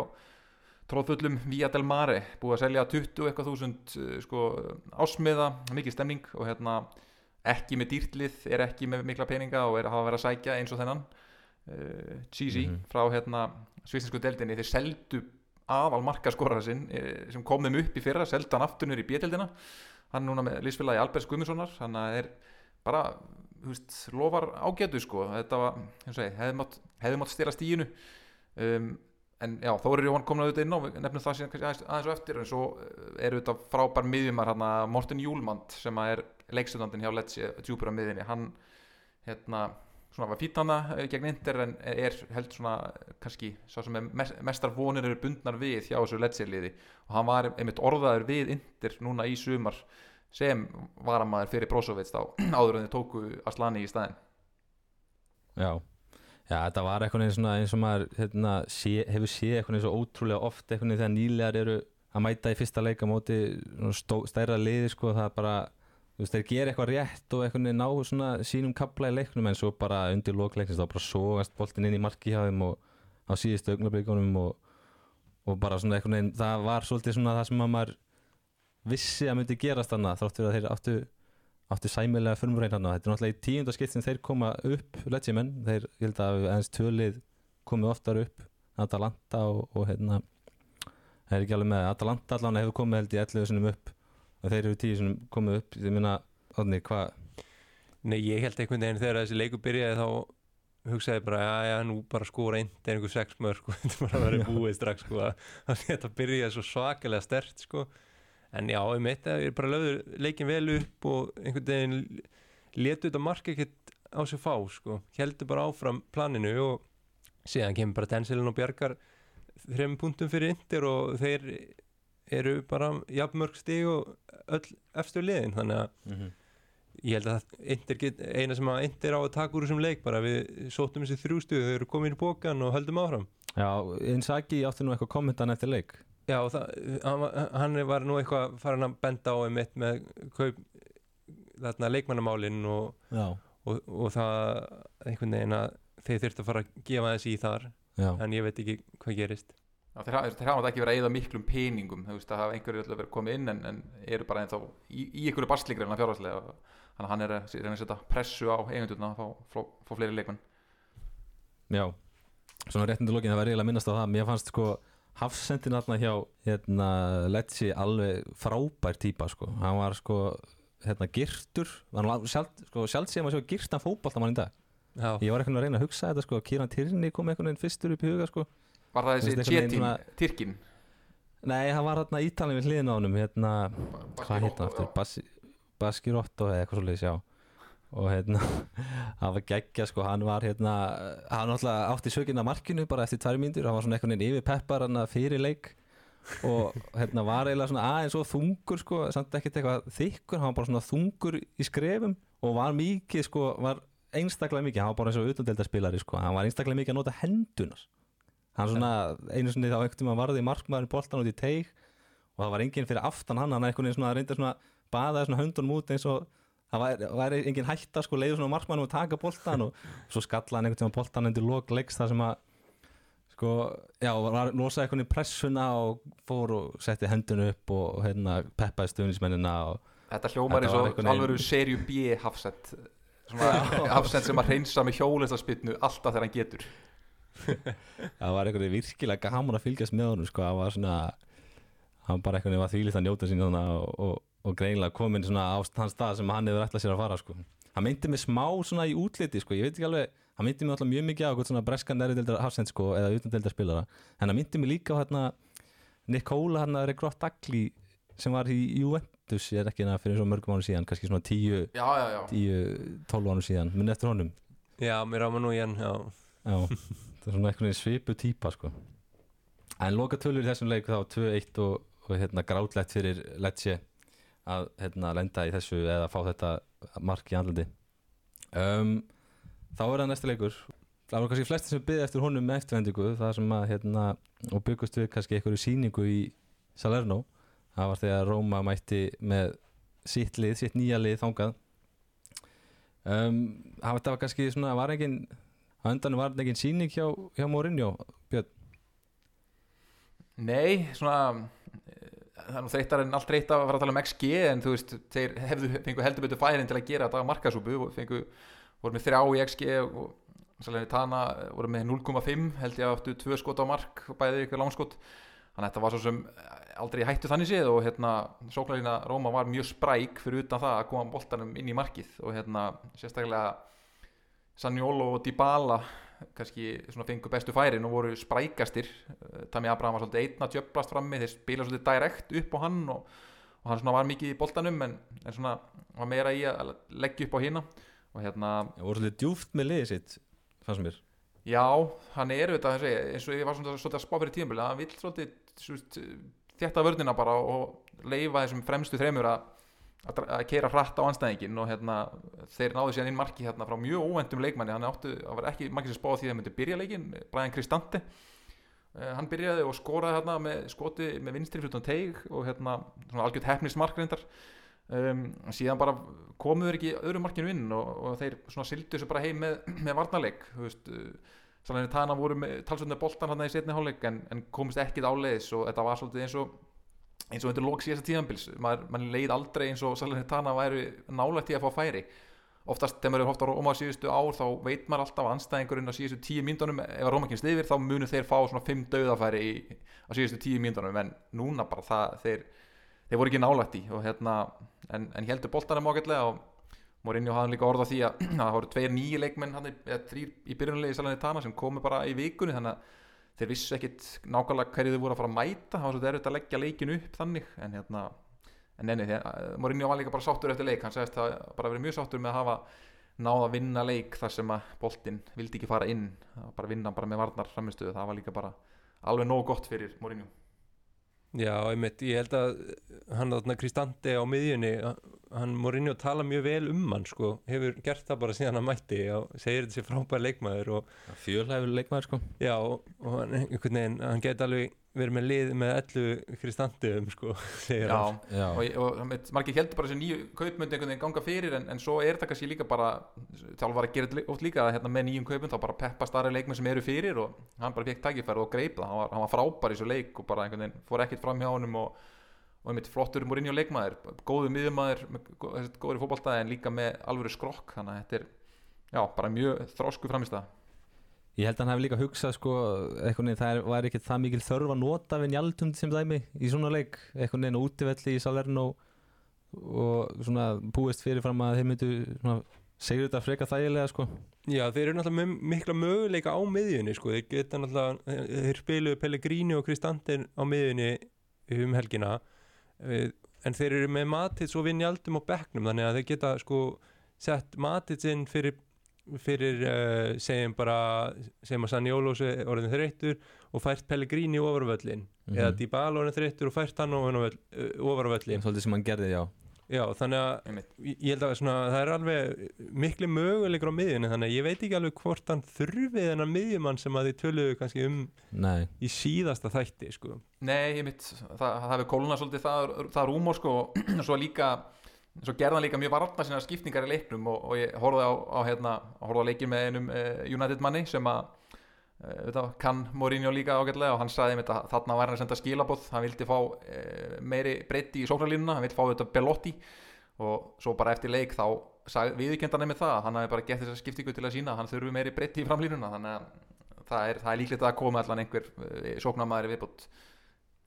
tróðfullum Vía del Mare búið að selja 20 eitthvað þúsund uh, sko, ásmiða, mikið stemning og hérna ekki með dýrtlið er ekki með mikla peninga og er að hafa verið að sækja eins og þennan uh, Cheesy Mhm. frá hérna svisnesku deldinni, þeir seldu aðal markaskorara sinn eh, sem kom þeim upp í fyrra, aftur nýr í B-deldina hann núna með lífsfélagi Albers Guðmundssonar hann er bara þú veist, lofar ágætu sko. Þetta var, eins og segi, hefði mátt, mátt stela stíinu um, en já, Þórir Jóhann kom náðu inn á nefnum það síðan aðeins, aðeins á eftir en svo eh, eru þetta frábær miðjumar hann Morten Júlmand sem að er leikstundandinn hjá Letsi, djúpur á miðjunni. Hann hérna svona var fýtt hana gegn Inter en er held svona eh, kannski sá sem mest, mestar vonir eru bundnar við hjá þessu ledsiliði og hann var einmitt orðaður við Inter núna í sumar sem varamæður fyrir Brozovic þá áður en þið tóku Aslani í staðinn. Já, já þetta var eitthvað eins, og maður hérna, sé, hefur séð eitthvað eins og ótrúlega oft eitthvað þegar nýlegar eru að mæta í fyrsta leika móti stærra liði sko, það er bara, þú veist, þeir gera eitthvað rétt og eitthvað ná svona sínum kapla í leiknum en svo bara undir lokleiknins þá bara sógast boltin inn í marki hjá þeim og á síðustu augnablíkunum og, og bara svona eitthvað neginn, það var svolítið svona það sem að maður vissi að myndi gerast þannig þrátt fyrir að þeir áttu áttu sæmilega förmurrein hann þetta er náttúrulega í tíunda skipt sem þeir koma upp letsimenn, þeir, ég held að aðeins tölið komið oftar upp Atalanta og, og hérna það er ekki alveg með, Atalanta allan hefur komið held í 11 sinum upp og þeir eru 10 sinum komið upp, ég minna Odni, hvað, Nei, ég held einhvern veginn þegar þessi leikur byrjaði þá hugsaði bara, já, já, nú bara skora einn er einhver sex mörg, sko, þetta bara verið búið strax, sko, að að þetta byrjaði svo svakalega stert, sko. En já, um eitt, það er bara lögður leikin vel upp og einhvern veginn letu þetta mark ekkert á sig fá, sko, heldur bara áfram planinu og síðan kemur bara Denselin og Bjargar þrejum punktum fyrir Inter og þeir eru bara jafnmörg stig og öll efstu liðin, þannig að mm -hmm. ég held að get, eina sem að Inter á að taka úr þessum leik bara við sóttum þessi þrjústuð þau eru komin í bókan og höldum áfram. Já, Inzaghi átti nú eitthvað kommentan eftir leik. Já, og það, hann, var- nú eitthvað farin að benda á einmitt með kaup þarna leikmannamálin og, Já, og, og það einhvern veginn að þeir þurftu að fara að gefa þessi í þar. Já, en ég veit ekki hvað gerist Þeir, hafa- þeir hafa ekki verið að eyða miklum peningum þú veist að hafa einhverju verið komið inn en, en eru bara ennþá í, í einhverju barslikri en að fjárhagslega. Þannig að hann er að reyna að setja pressu á eigundurna að fá, fá, fá fleiri leikmenn. Já Svona réttindu lokin, það var eiginlega að minnast á það. Mér fannst sko hafsendin þarna hjá hérna, Letsi alveg frábær típa sko. Hann var sko hérna girtur. Sjálf, sko, sjálf sé maður sjá girtan fótballtamann í dag. Já, Ég var eitthvað að reyna að hugsa þetta sko Kieran Tierney kom veginn fyrstur upp í huga sko Var það þessi svona- Tyrkin Nei, hann var hérna ítalinn við hliðin á honum hérna, hvað hann aftur? Basi, Baskirotto eða eitthvað svo já. Og hérna hann var geggja sko, hann var hérna hann alltaf átti sökinn að markinu bara eftir tvær mínútur, hann var svona einhvern veginn yfir peppar hann fyrir leik. Og hérna var eiginlega svona aðeins og þungur sko, samt ekkert eitthvað þykkur hann var bara svona þungur í skrefum og var mikið sko, var einstaklega mikið, hann var bara eins og utandeldarspilari sko, hann var einstaklega mikið að nota hendunar hann svona einu sinni þá einhvern tíma varði markmaðurinn boltan út í teig og það var enginn fyrir aftan hann hann einhvern veginn svona reyndi svona baðaði svona höndunum út eins og það væri, væri enginn hætta sko leiður svona markmannum að taka boltan og svo skalla hann einhvern tíma boltan undir lok leiks þar sem að sko, já, var, losaði einhvern veginn pressuna og fór og setti hendun upp og, og hérna peppaði stuðnismennina og Þetta hljómar eins var og alvöru serju B hafsend svona hafsend sem að reynsa með hjólistaspinnu alltaf þegar hann getur það var veginn virkilega gaman að fylgjast með honum sko, það var svona hann bara veginn var þvílít að njóta sín þarna og, og, og greinilega komin svona á hans stað sem hann hefur ætlað sér að fara sko. hann myndi mig smá svona í útliti sko, ég veit ekki alveg, hann myndi mig alltaf mjög mikið á eitthvað svona breskan nærdeldar hafsend sko, eða utandeldar spilara, en hann myndi mig líka á hérna Nikola hérna Regrott Agli sem var í Juventus ég er ekki hérna fyrir svo mörgum ánum síðan kannski svona 10, Já, já, já. 10-12 ánum síðan, minn eftir honum. Já mér áma nú í hann já. Já, það er svona einhvern veginn svipu típa sko. En loka tölur í þessum leik þá 2-1 og, og hérna, grátlegt fyrir Lecce að hérna, lenda í þessu eða fá þetta mark í andlandi um, Þá er það næsta leikur. Það var kannski flestir sem byggði eftir honum með eftirvendingu það sem að hérna, og byggust við kannski einhverju síningu í Salerno. Það var þegar Róma mætti með sitt lið, sitt nýja lið þangað. Um, það var kannski svona, var engin á endanum var þetta engin síning hjá, hjá Mourinho Björn, Nei, svona eh, það er nú þreytar en allt reyta að fara að tala um XG en þú veist, þeir hefðu fengu heldur betur færin til að gera þetta markasúpu og fengu, voru með þrjá í XG og sérlega Tana voru með 0,5 held ég að áttu tvö skot á mark og bæði ykkur langskot þannig að þetta var svo sem aldrei hættu þannig séð og hérna sóklarina Róma var mjög spræk fyrir utan það að koma boltanum inn í markið og hérna sérstaklega Sanjolo og Dybala kannski svona fengu bestu færin og voru sprækastir. Eh, Tami Abraham var svolítið einn að tjöplast frammi þeir spila svolítið direkt upp á hann og, og hann svona var mikið í boltanum en, en svona var meira í að leggja upp á hina. Og hérna, það voru svolítið djúft með liðið sitt fannst mér. Já, hann er þetta þessi, eins og ég var svona svolítið að spá fyrir tímabili hann vill svolítið þétta vörnina bara og leifa þessum fremstu þremur að að, að keira hratt á anstæðingin og hérna þeir náðu síðan inn marki hérna frá mjög óvendum leikmanni. Hann áttu, það var ekki margir sem spáði því að það myndi byrja leikin Brian Cristante. Uh, hann byrjaði og skoraði hérna með skoti með vinstri fyrir teig og hérna svona algjörð hefnismark reyndar. Um, síðan bara komuður ekki öðru markinu inn og, og þeir sildu þessu bara heim með, með varnarleik uh, Sannlega Tana voru með talsvöndið boltan í setni hálfleik en, en komist ekkit áleiðis og þetta var svolítið eins og eins og undir lók síðasta tíðanbils maður, maður leið aldrei eins og Salernitana væri nálægt í að fá færi. Oftast þegar maður er hóft á Róma síðustu ár þá veit maður alltaf að anstæðingurinn á síðustu tíu mínutunum ef að Róma kemst yfir þá munu þeir fá svona fimm döðafæri í, á síðustu tíu mínutunum en núna bara það þeir, þeir voru ekki nálægt í og hérna en, en heldur boltanum ágætlega og Mourinho hafði líka orða því að það voru tveir nýju leikmenn eða þrýr í byrjunulegi Salernitana sem komu bara í vikunni þannig að þeir vissu ekkit nákvæmlega hverju þau voru að fara að mæta það var svo erfitt að leggja leikinu upp þannig en hérna en enni, Mourinho var líka bara sáttur eftir leik hann segist að bara verið mjög sáttur með að hafa náða að vinna leik þar sem að boltinn vildi ekki fara inn bara vinna bara með varnar framistöðu það var líka bara alveg nóg gott fyrir Mourinho Já, einmitt, ég held að hann þarna Kristante á miðjunni hann Mourinho tala mjög vel um hann sko, hefur gert það bara síðan hann mætti og segir þetta sé frábær leikmaður og fjölhæfur leikmaður sko. Já, og, og hann, einhvern veginn, hann geti alveg verið með lið með 11 Kristanteum sko, segir hann. Já, Já. og, og einmitt, margir heldur bara þessi nýju kaupmynd einhvern veginn ganga fyrir en, en svo er þetta kannski líka bara þjálfar að gera þetta oft líka að hérna, með nýjum kaupmynd þá bara peppa starri leikmenn sem eru fyrir og hann bara fekk tækifæri og greip það. Hann var, hann var frábær í þessu leik og bara einhvern veginn fór ekkert fram hjá honum og, og einmitt flottur Mourinho leikmaður, góðu miðjumæður með gó- þessi góður í fótbolta en líka með alvöru skrokk þannig að þetta er já, bara mjög þrósku framist Ég held að hann hefði líka hugsað sko einhvern veginn það var ekki það mikil þörf að nota við njaldund sem dæmi í svona leik veginn á útivelli í Salerno og svona búist fyrirfram að þeir myndu segjur þetta freka þægilega sko. Já, þeir eru náttúrulega mikla möguleika á miðjunni sko, þeir geta náttúrulega þeir spiluðu Pellegrini og Kristante á miðjunni um helgina eh, en þeir eru með Matits og Vinjaldum á bekknum þannig að þeir geta sko sett Matitsinn fyrir fyrir uh, segjum bara segjum að Sanjólo sé orðin þreyttur og fært Pellegrini ofar á völlin Mhm. eða Dybala orðin þreyttur og fært hann völl- eh, svolítið sem hann gerði já Já, þannig að Einmitt. ég ég held að svona, það er alveg miklu möguleikur á miðjunni þannig að ég veit ekki alveg hvort hann þurfi þennan miðjumann sem að þið töluðu kannski um Nei, í síðasta þætti sko. Nei, ég mitt, það, það hefur kóluna svolítið það, það rúmor sko og svo líka, svo gerði hann líka mjög varna sína skiptingar í leiknum og, og ég horfði á, á, hérna, horfði á leikin með einum uh, United manni sem að uh, kann Mourinho líka ágætlega og hann sagði einmitt að þarna væri hann að senda skilabóð hann vildi fá uh, meiri breytti í sóknarlínuna, hann vildi fá þetta Belotti. Og svo bara eftir leik þá viðkend hann einmitt það, að hann hafi bara gett þessa skiptingu til að sína, hann þurfi meiri breytti í framlínuna. Þannig að það er, það er líklegt að koma allan einhver sóknarmæður viðbútt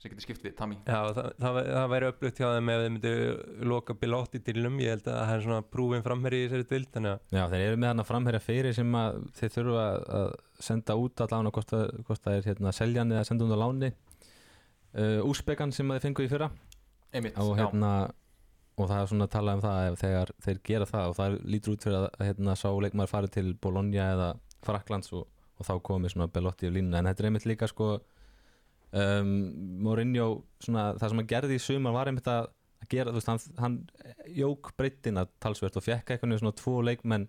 sem getur skipt við Tami Já, það, það, það væri upplugt hjá þeim ef þeir myndu loka Bilotti til um ég held að það er svona prúfin framherri í þessari dild þannig að já þeir eru með hann að framherja fyrir sem að þeir þurfa að- að senda út allan og hvort það, er hérna seljan eða senda hún á láni. Uh, Úsbekan sem að þeir fengu í fyrra. Einmitt, og já. hérna og það er svona að tala um það þegar þeir gera það og það lítur út fyrir að, hérna, sá leikmaður farið til Bologna eða Fraklands og, og þá komið svona Belotti í línuna. En þetta er einmitt líka sko um, Mourinho svona, það sem hann gerði í sumar var einmitt að, að gera, veist, hann, hann jók breyttina talsvert og fekk eitthvað svona tvo leikmenn.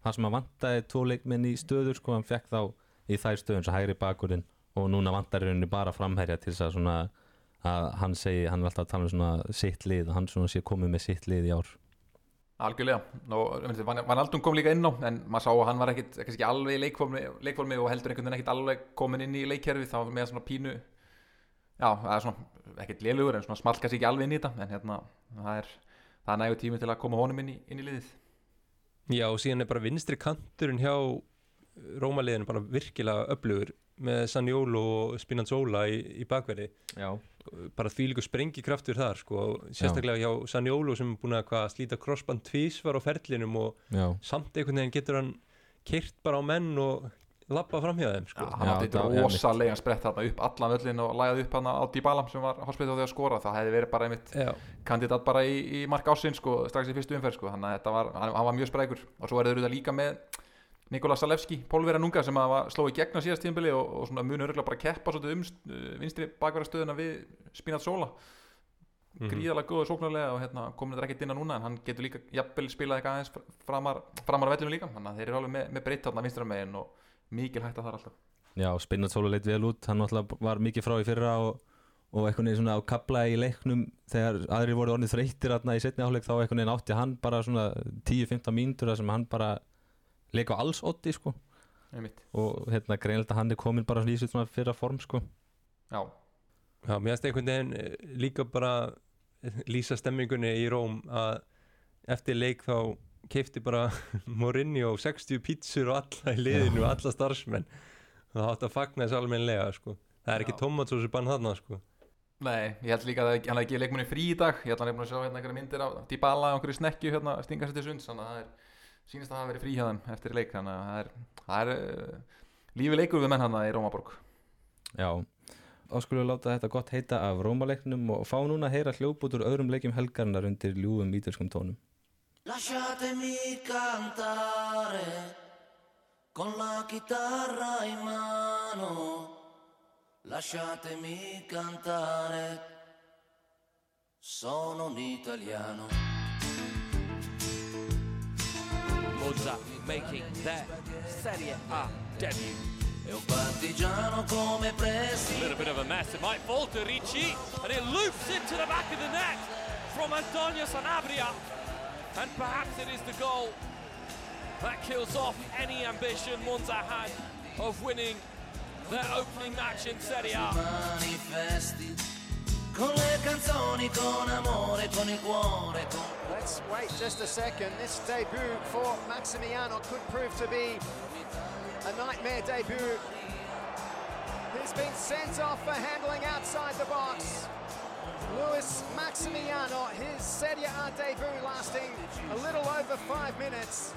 Það sem hann vantaði tvo leikmenn í stöður sko, hann fekk þá í þær stöðun svo hægri bakurinn. Og núna vantar rauninni bara framherja til þess að svona að hann segi, hann er alltaf að tala um svona sitt lið, að hann svona sé komið með sitt lið í ár. Algjörlega. Og Van, Van Aldum kom líka inn á en maður sá að hann var ekkit, kannski ekki alveg í leikformi, og heldur einhvern veginn ekkit alveg komin inn í leikkerfi þá með svona pínu já, það er svona ekkit lélugur en svona smalt kannski ekki alveg inn í þetta en hérna, það er það er nægur tími til að koma honum inn í, inn í liðið. Já, og síðan er bara vinstri kanturinn hjá Rómaliðinu bara virkilega öflugur með Sanjólo og Spinazzola í, í bakverði. Já, bara því líka sprengikraftur þar sko, sérstaklega hjá Sanjólo sem er búin að hvað, slíta crossband tvísvar á ferlinum og já, samt einhvern veginn getur hann keirt bara á menn og lappa fram hjá þeim sko. hann Já, átti rosalega sprett þarna upp allan völlin og lagði upp hann á Dybala sem var hospitál því að skora það hefði verið bara einmitt Já, kandidat bara í, í mark ásinn sko, strax í fyrstu umferð sko, þannig að þetta var, hann, hann var mjög sprækur. Og svo er þetta líka með Nikola Salevski, Pólvera Nunga sem að var, sló í gegn á síðast tíðanbili og, og svona muni örgulega bara keppa svolítið um uh, vinstri bakverðastöðuna við Spinazzola Mhm. gríðalega góður sóknarlega og hérna, komin þetta ekkert inn á núna en hann getur líka jafnvel spilað eitthvað aðeins fr- framar, framar vellinu líka. Þannig að þeir eru alveg með, með breytt þarna vinstra megin og mikil hægt að það alltaf. Já Spinazzola leit vel út. Hann var mikið frá í fyrra og, og einhvern veginn svona á kabla í leiknum. Þegar aðrir voru orðið þreyttir þarna í setni áleik þá einhvern veginn átti hann bara svona 10-15 mínútur þar sem hann bara leik á alls otti sko. Einmitt, og hérna greinlega hann er komin bara svona í sitt svona fyrra form sko. Já, Já, mér finnst einhvern veginn eh, líka bara lýsa stemmingunni í Róm að eftir leik þá keifti bara Mourinho 60 pítsur og alla í liðinu og alla starfsmenn. Og það átti að fagna þess almennlega sko. það er ekki tomatsósu bann þarna sko. Nei, ég held líka að hann hefði ekki leikmunni frí í dag. Ég held að hann hefði búin að sjá hérna einhverja myndir af Dybala og einhverju snekju hérna að stinga sér til sunds. Þannig að það er, sýnist að það hafi verið frí hjá þeim eftir leik. Þannig að það er, það er uh, lífi leikur við menn hann í Rómaborg. Já, við láta þetta gott heita af Rómaleiknum og fá núna að heyra hljóput úr öðrum leikjum helgarnar undir ljúfum ítölskum tónum. Lasciatemi cantare con la chitarra in mano, lasciatemi cantare. Sono un italiano. Monza making their Serie A debut. E un partigiano come A Presti. little bit of a mess. It might fall to Ricci, and it loops into the back of the net from Antonio Sanabria. And perhaps it is the goal that kills off any ambition Monza had of winning their opening match in Serie A. manifesti con le canzoni, con amore, con il cuore, con Let's wait just a second. This debut for Maximiano could prove to be a nightmare debut. He's been sent off for handling outside the box. Luis Maximiano, his Serie A debut lasting a little over five minutes.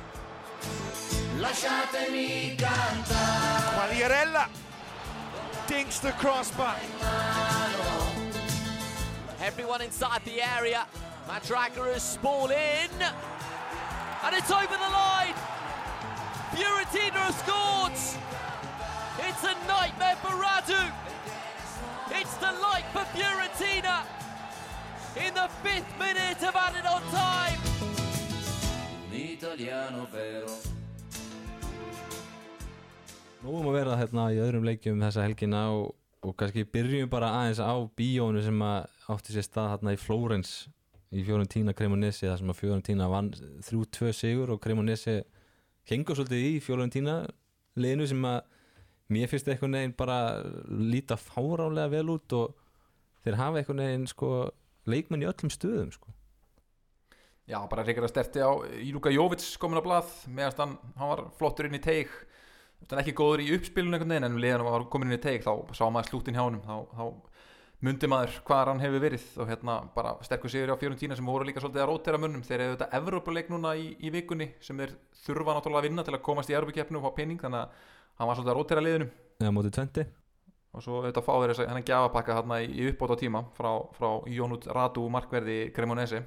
lasciatemi cantare. Quagliarella dinks the crossbar. Everyone inside the area. Matraga has spawned in. And it's over the line. Fiorentina have scored. It's a nightmare for Radu. It's the light for Fiorentina. In the fifth minute of added on time. Un italiano vero. Nú um að vera hérna í öðrum leikjum þessa helgina og, og kannski byrjum bara aðeins á bíónu sem að átti sér stað hérna í Flórens í Fiorentina Cremonese þar sem að Fiorentina vann 3-2 sigur og Cremonese hengur svolítið í Fiorentina liðinu sem að mér finnst eitthvað neginn bara líta fárálega vel út og þeir hafa eitthvað neginn sko leikmenn í öllum stöðum sko. Já, bara reykir að sterti á Íluka Jóvits komin á blað meðan hann, hann var flottur inn í teig. Hann ekki góður í uppspilun einhvern veginn en um leiðan hann var komin inn í teig þá sá maður slútin hjá honum þá, þá myndi maður hvað hann hefur verið. Og hérna bara sterkur sigur á Fiorentina sem voru líka svolítið að rótera munnum þeir eru þetta Evrópuleik núna í, í vikunni sem þeir þurfa náttúrulega að vinna til að komast í Evrópukeppnu og fá pening þannig að hann var svolítið að rótera liðinu. Eða mótið 20 og svo þetta fá þeir þess að hann gjafapakka hérna í, uppbót á tíma frá, frá Jónút Radu markverði Cremonese.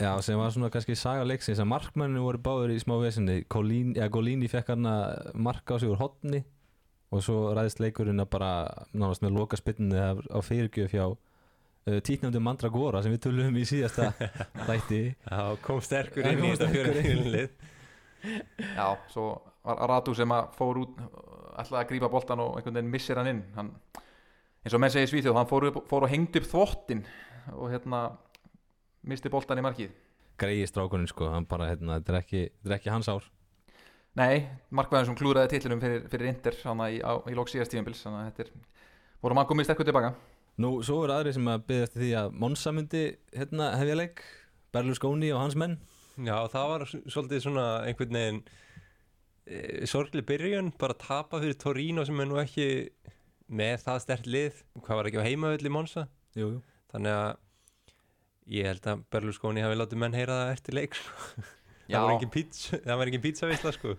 Já, sem var svona kannski saga leiksins að markmennu voru báður í smá vesinni. Golini fekk hann að marka á sig úr hotni og svo ræðist leikurinn að bara nánast með loka spynnið á fyrirgjöf hjá uh, títnefndu Mandragora sem við tölum um í síðasta þætti. Já, kom sterkur inn í þetta fjörinlið Já, svo var Radu sem að fór út ætlaði að grípa boltan og einhvern veginn missir hann inn. Hann, eins og menn segir í Svíþjóð, hann fór, upp, fór og hengdi upp þvottin og hérna misti boltan í markið. Greiði strákunin sko, hann bara, hérna, þetta er ekki, þetta er ekki hans ár. Nei, markvæðin sem klúraði titlinum fyrir, fyrir Inter hana í, á, í lók síðast tíðanbils þannig að þetta er, voru mann komið sterkur tilbaka. Nú, svo eru aðri sem að byggja eftir því að Monsa myndi hérna, hefja leik Berlusconi og hans menn. Já, það var svolítið svona einhvern veginn sorgli byrjun, bara tapa fyrir Torino sem er nú ekki með það stert lið, hvað var ekki á Jú, jú. Þannig að ég held að Berlusconi hafi látið menn heyra það eftir leik sko. Það var engin pizza, var pizzavisla sko.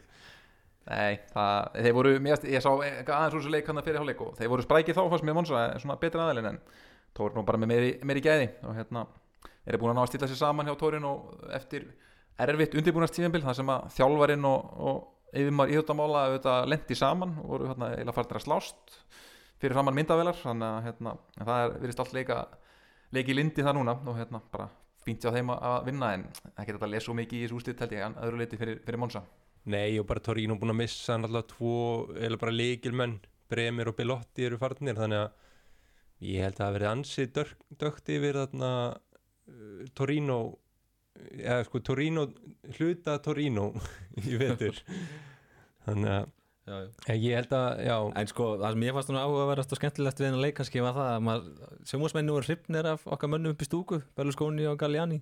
Nei, það, þeir voru, mér, ég sá aðeins úr þessu leik hann fyrir hálfleik og þeir voru sprækið þá fannst mér Monsa svona betri aðalinn en Tóri nú bara með meiri, meiri gæði. Og hérna er búin að ná að stilla sér saman hjá Tórin og eftir erfitt undirbúnast tíðanbíl þar sem að þjálfarinn og, og yfirmar íþjóttamála auðvitað lendi saman og voru hérna eila farnir að slást fyrir framann myndavelar þannig að hérna, það er virðist allt leika leiki lindi það núna og hérna bara fínt hjá þeim að- vinna en ekki þetta svo mikið í þessu úrslit held ég en öðru leiti fyrir, fyrir Monsa Nei, og bara Torino búin að missa náttúrulega tvo, eða bara leikilmenn Bremir og Belotti eru farnir þannig að ég held að það verið ansið dögt yfir þarna uh, Torino eða sko Torino hluta Torino í vetur þannig að Já, já. ég held að, já, En sko, það sem ég fannst núna áhugaverðast og skemmtilegt við hennar leik kannski var það að maður, sjómasmenni voru hrifnir af okkar mönnum upp í stúku, Berlusconi og Galliani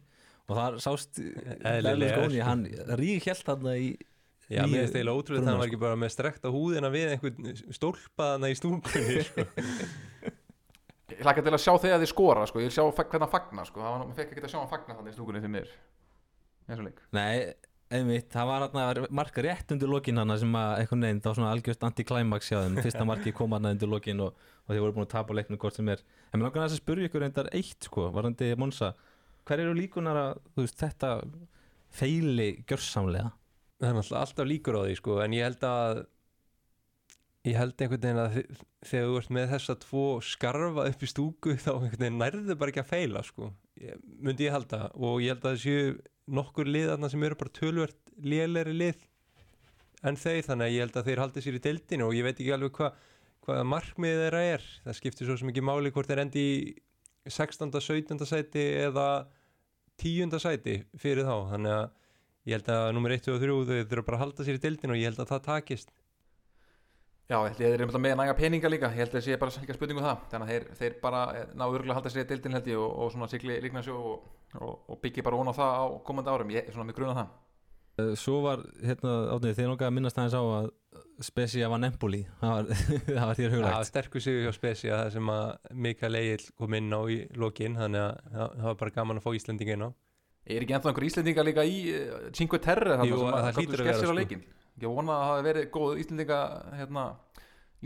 og það sást Berlusconi, sko. hann rík helt þarna í já, mér finnst eiginlega ótrúlega það var ekki bara með strekta húðina við einhvern stólpaðana í stúkunni sko. Ég hlakka til að sjá þegar þið skora sko. Ég vil sjá hvernig hann fagna sko. Það var, maður fekk ekki að sjá hann fagna þannig í stúkunni fyrir mér Í þessum leik Nei, einmitt, það var hann marka rétt undir lokin hann sem að veginn, það var svona algjörst anti-climax hjá þeim, fyrsta marki kom hann undir lokin og, og þeir voru búin að tapa leiknum hvort sem er en mér langar aðeins að spyrja ykkur reyndar eitt sko, varandi Monsa, hver eru líkunar að veist, þetta feili gjörsamlega? það er náttúrulega alltaf líkur á því sko, en ég held að ég held einhvern veginn að þegar þú ert með þessa tvo skarfa upp í stúku þá einhvern veginn nærðu bara ekki að feila sko. ég, myndi ég halda og ég held að það séu nokkur lið þarna sem eru bara tölvert lélegri lið en þeir þannig að ég held að þeir haldi sér í deildinu og ég veit ekki alveg hvað hvaða markmið þeirra er það skiptir svo sem ekki máli hvort þeir endi í 16. 17. sæti eða 10. sæti fyrir þá þannig að ég held að nummer 1 og 3 þau þurfa bara að halda sér í deildinu og ég held að það takist Já, ég held ég þeir eru með næga peninga líka. Ég held að það sé bara ekki að spurningu það. Þannig að þeir, þeir bara eh, ná örgulega að halda sér í deildin held ég og, og svona sigli líknarsjó og, og, og byggja bara von á það á komandi árum. Ég er svona með gruna það. Eh, Svo var, hérna, átnið, þeir nokkað að minnast aðeins á að Spezia var Nempoli. Það var, það var þér Það var huglægt sterkur sigur hjá Spezia það sem að Mikael Egil kom inn á í lokin þannig að það það var bara gaman að fá Íslandinga inn á. Er ekki ennþá einhver Íslendinga líka í uh, Cinque Terre þarna Jú, sem það Ég vona að það hafi verið góð Íslendinga hérna,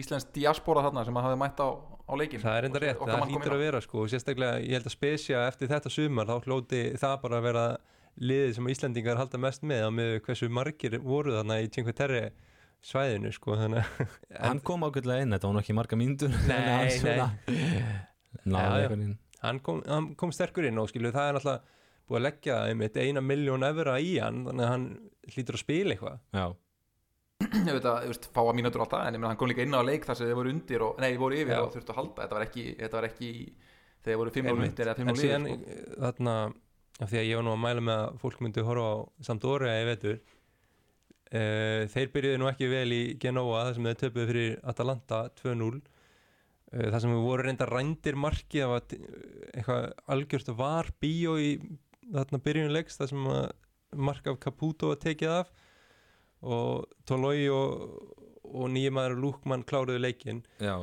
Íslensk diaspora þarna sem hafi mætt á, á leikinn. Það er enda rétt, það kom hlýtur inn á. að vera sko og sérstaklega ég held að Spezia eftir þetta sumar þá hlóti það bara að vera liðið sem Íslandingar halda mest með á með hversu margir voru þarna í Cinque Terre svæðinu sko Hann kom ágætlega inn, þetta var nú ekki marga mínútur Nei, nei. Inn. Hann kom, hann kom sterkur inn og skilu það er náttúrulega búið að leggja einmitt eina miljón evra í hann þannig að hann hlýtur að spila eitthvað. Já, Ég veit að, þú veist, fáa mínútur alltaf en ég meina hann kom líka inn á leik þar sem þeir voru undir og, nei, voru yfir Já. og þurftu að halda þetta var ekki, þetta var ekki þegar þeir voru 5 og undir eða 5 en og síðan liður sko. þarna af því að ég var nú að mæla með að fólk myndi horfa á Sampdoria í vetur uh, þeir byrjuði nú ekki vel í Genoa þar sem þeir töpuðu fyrir Atalanta 2-0 uh, þar sem við voru reynda rændir marki það var t- eitthvað algjört var bíó í þarna byrjunleiks þar sem að mark af Caputo var tekið af og Toloi og, og nýjumæður Lúkmann kláruðu leikinn. Já.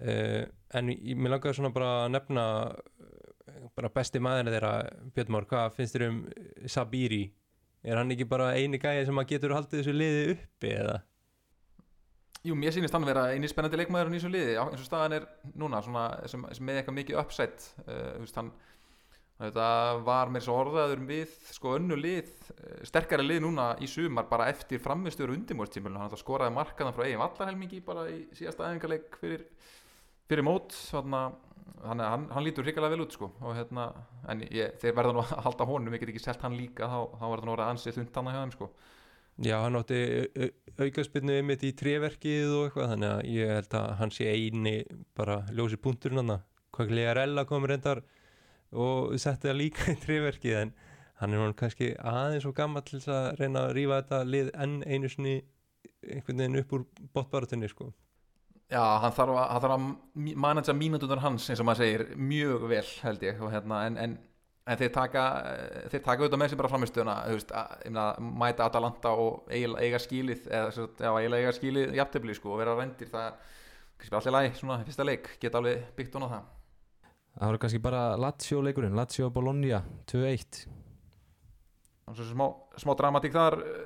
Uh, en ég, mér langaði svona bara að nefna eh, bara besti maður þeirra Björn Már, hvað finnst þér um Sabiri? Er hann ekki bara eini gæði sem að getur haldið þessu liði uppi eða? Jú, mér sýnist hann vera eini spennandi leikmaður í þessu liði, já, eins og staðan er núna svona, sem, sem með eitthvað mikið uppsætt uh, hann þetta var mér svo orðaður við sko önnu lið, uh, sterkari lið núna í sumar bara eftir framistöður undimórstímulun, hann skoraði markaðan frá eigin vallarhelmingi bara í síðasta æfingarleik fyrir, fyrir mót þarna, hann, hann, hann lítur hrikalega vel út sko og hérna, en ég, þeir verða nú að halda honum, ég get ekki selt hann líka þá, þá verða nú að vera ansið þund hann að hjá þeim sko. Já, hann átti aukaspinnu ymitt í tréverkið og eitthvað þannig að ég held að hann sé eini bara ljósi punkturinn hann hvað og setti það líka í tréverkið en hann er hann kannski aðeins og gammal til þess að reyna að rífa þetta lið enn einu sinni einhvern veginn upp úr botbaratunni sko. Já, hann þarf að, hann þarf að managea mínútunar hans eins og maður segir mjög vel held ég hérna, en, en, en þeir taka þeir taka auðvitað með sér bara framistöðuna mæta Atalanta og eiga, skílið eða sem eiga skílið jafntefli sko og vera rændir það er allir læg, svona fyrsta leik geta alveg byggt hún á það Það var kannski bara Lazio leikurinn, Lazio Bologna 2-1 og svo smá, smá dramatík þar eh,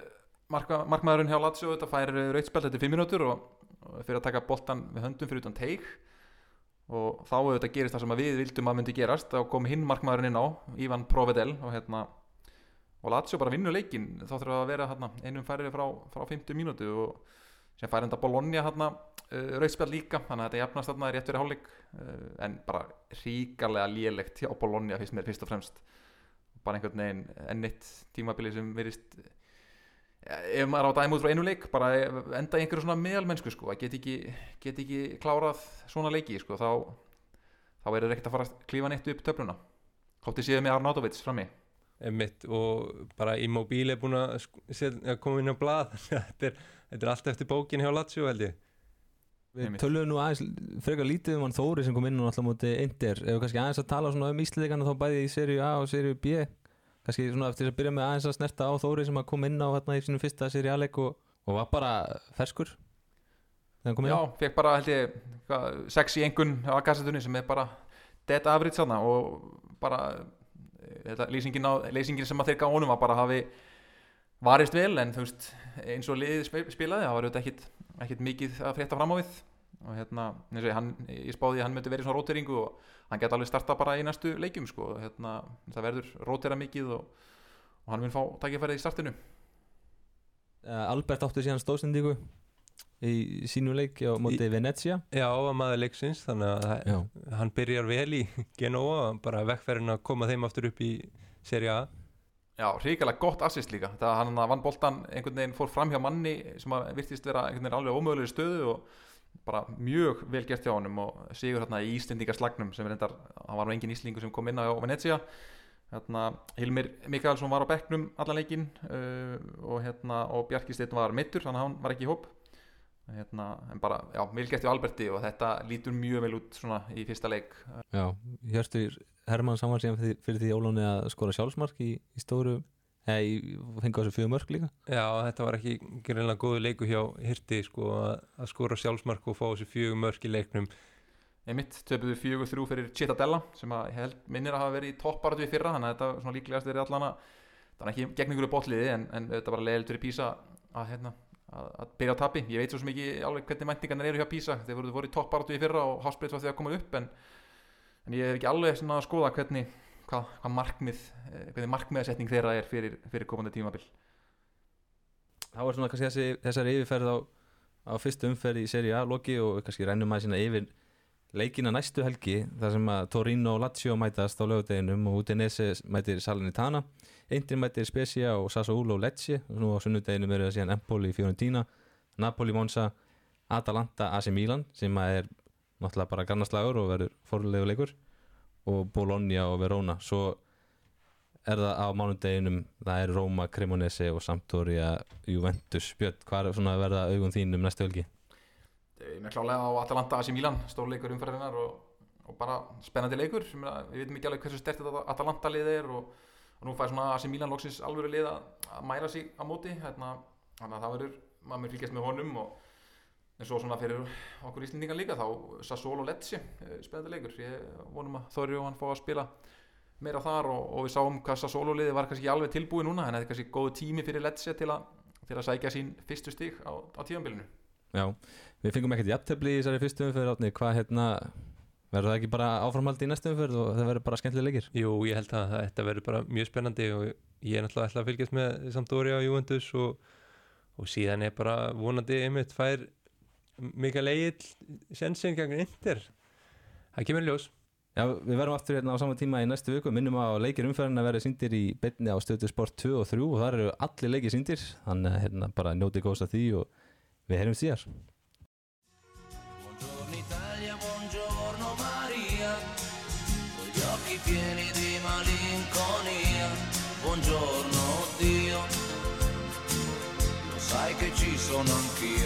marka, markmaðurinn hjá Lazio þetta fær rautspjald þetta er 5 mínútur og, og fyrir að taka boltan við höndum fyrir utan teig og þá auðvitað gerist það sem við vildum að myndi gerast. Þá kom hinn markmaðurinn inn á Ivan Provedel og hérna og Lazio bara vinnur leikin þá þurfa að vera hérna, einum færri frá, frá 50 mínútu. Og sem fær enda Bologna hérna, uh, rautspjald líka þannig að þetta jafnast þarna rétt fyrir hálfleik uh, en bara ríkarlega lélegt hjá Bologna fyrst mér fyrst og fremst. Bara einhvern veginn ennitt tímabili sem verist ef maður á að dæma út frá einu leik bara enda einhverju svona meðalmennsku sko, að get ekki, get ekki klárað svona leiki sko, þá þá er það ekkert að fara að klífa neitt upp töfluna. Hótti séð með Arnautovic frammi Einmitt, og bara Immobile er búin að koma inn á blað þetta, er, þetta er allt eftir bókin hjá Lazio held ég. Við töluðum nú aðeins frekar lítið um hann Þóri sem kom inn og alltaf móti Inder ef við kannski aðeins að tala svona um Ísliðikana þá bæði í seríu A og seríu B. Kannski svona eftir að byrja með aðeins að snerta á Þóri sem kom inn á hérna í sínum fyrsta seríu A-leik og, og var bara ferskur þegar hann kom inn. Já, fekk bara held ég hvað, sex í engun á kassetunni sem er bara dead average þarna og bara þetta, lýsingin, á, lýsingin sem að þeir gá honum var bara hafi varist vel en þú veist eins og liðið spilaði það var auðvitað ekkit mikið að frétta fram á við. Og hérna, eins og ég, hann, ég spáði að hann myndi verið svona róteringu og hann geti alveg starta bara í næstu leikjum sko, hérna, það verður rótera mikið og, og hann mun fá takkifærið í startinu. Uh, Albert átti síðan stóðsendíku í sínu leiki á móti Venezia. Já, að maður leiksins þannig að Já, hann byrjar vel í Genoa bara vekkferðin að koma þeim aftur upp í Serie A. Já, hrikalega gott assist líka. Það hann vann boltan einhvern veginn fór fram hjá manni sem að virtist vera einhvern veginn alveg ómögulegri stöðu og bara mjög vel gert hjá honum og sigur hérna í Íslendingaslagnum sem er endar, hann var nú engin Íslingu sem kom inn á Venezia. Hérna, Hilmir Mikaelsson var á bekknum allan leikinn uh, og, hérna, og Bjarki Steinn var mittur þannig að hann var ekki í hóp hérna, en bara, já, vel gert hjá Alberti og þetta lítur mjög vel út svona í fyrsta leik. Já Hjörtur Hermann saman síðan fyrir, fyrir því Ólóni að skora sjálfsmark í, í stóru eða í, fengi á þessu fjögur mörg líka. Já, þetta var ekki greinlega góðu leiku hjá Hirti sko að, að skora sjálfsmark og fá þessi fjögur mörk í leiknum. Einmitt, töpuðu fjögur þrjú fyrir Cittadella sem að held minnir að hafa verið í topparatu í fyrra þannig að þetta svona líklegast verið allan að þannig ekki gegn einhverju botliði en, en þetta bara leiðilegt fyrir Písa að, hérna, að, að byrja á tapi. Ég veit svo sem ekki alveg hvernig mæntingarnir eru hjá Písa þeir voru, voru í topparatu í fyrra og Hásbreyt var því að koma upp en, en ég hef ekki alveg svona að skoða hvernig hvað, hvað markmið eh, hvernig markmiðasetning þeirra er fyrir, fyrir komandi tímabil. Þá er svona kannski þessi, þessari yfirferð á, á fyrstu umferð í seri A loki og kannski rennum maður sína yfir leikina næstu helgi þar sem að Torino og Lazio mætast á lögudeginum og Udinese mætir Salernitana Eindir mætir Spezia og Sassuolo og Lecce. Og nú á sunnudeginum eru það síðan Empoli, Fiorentina, Napoli, Monza Atalanta, AC Milan sem að er náttúrulega bara gannaslagur og verður fórlegu leikur og Bologna og Verona. Svo er það á mánudeginum það er Roma, Cremonese og Sampdoria Juventus, Björn, hvað er svona að verða augum þín um næstu helgi? Með klálega á Atalanta AC Milan stórleikur umferðinar og, og bara spennandi leikur. Við veitum ekki alveg hversu stert þetta Atalanta lið er og, og nú fær svona AC Milan loksins alvöru lið að, mæra sig á móti. Hérna, þannig að það verður, maður mér fylgjast með honum og en svo svona fyrir okkur íslendingar líka þá Sassuolo og Lecce eh, spennandi leikur, ég vonum að Þorri og hann fá að spila meira þar og, og við sáum hvað Sassuolo liði var kannski alveg tilbúið núna en þetta er kannski góðu tími fyrir Lecce til til að sækja sín fyrstu stig á, á tíðanbylunu Já, við fengum ekkert jafntefli í þessari fyrstu umferð átni, hvað hérna verður það ekki bara áframhaldi í næstu umferð og það verður bara skemmtilega leikir? Jú, ég held að þetta verður bara mjög spennandi og ég er náttúrulega ætla að fylgjast með Sampdoria og Juventus og, og síðan er bara vonandi einmitt fær Mikael Egil sensin gegn Inter. Það kemur ljós. Já, við verðum aftur hérna á sama tíma í næstu viku. Minnum á leikir umferðin að vera síndir í beinni á stöðu sport 2 og 3 og þar eru allir leikir síndir þannig hérna bara njóti góðs að því og við heyrum síðar pieni di malinconia. Buongiorno Dio, lo sai che ci sono anch'io.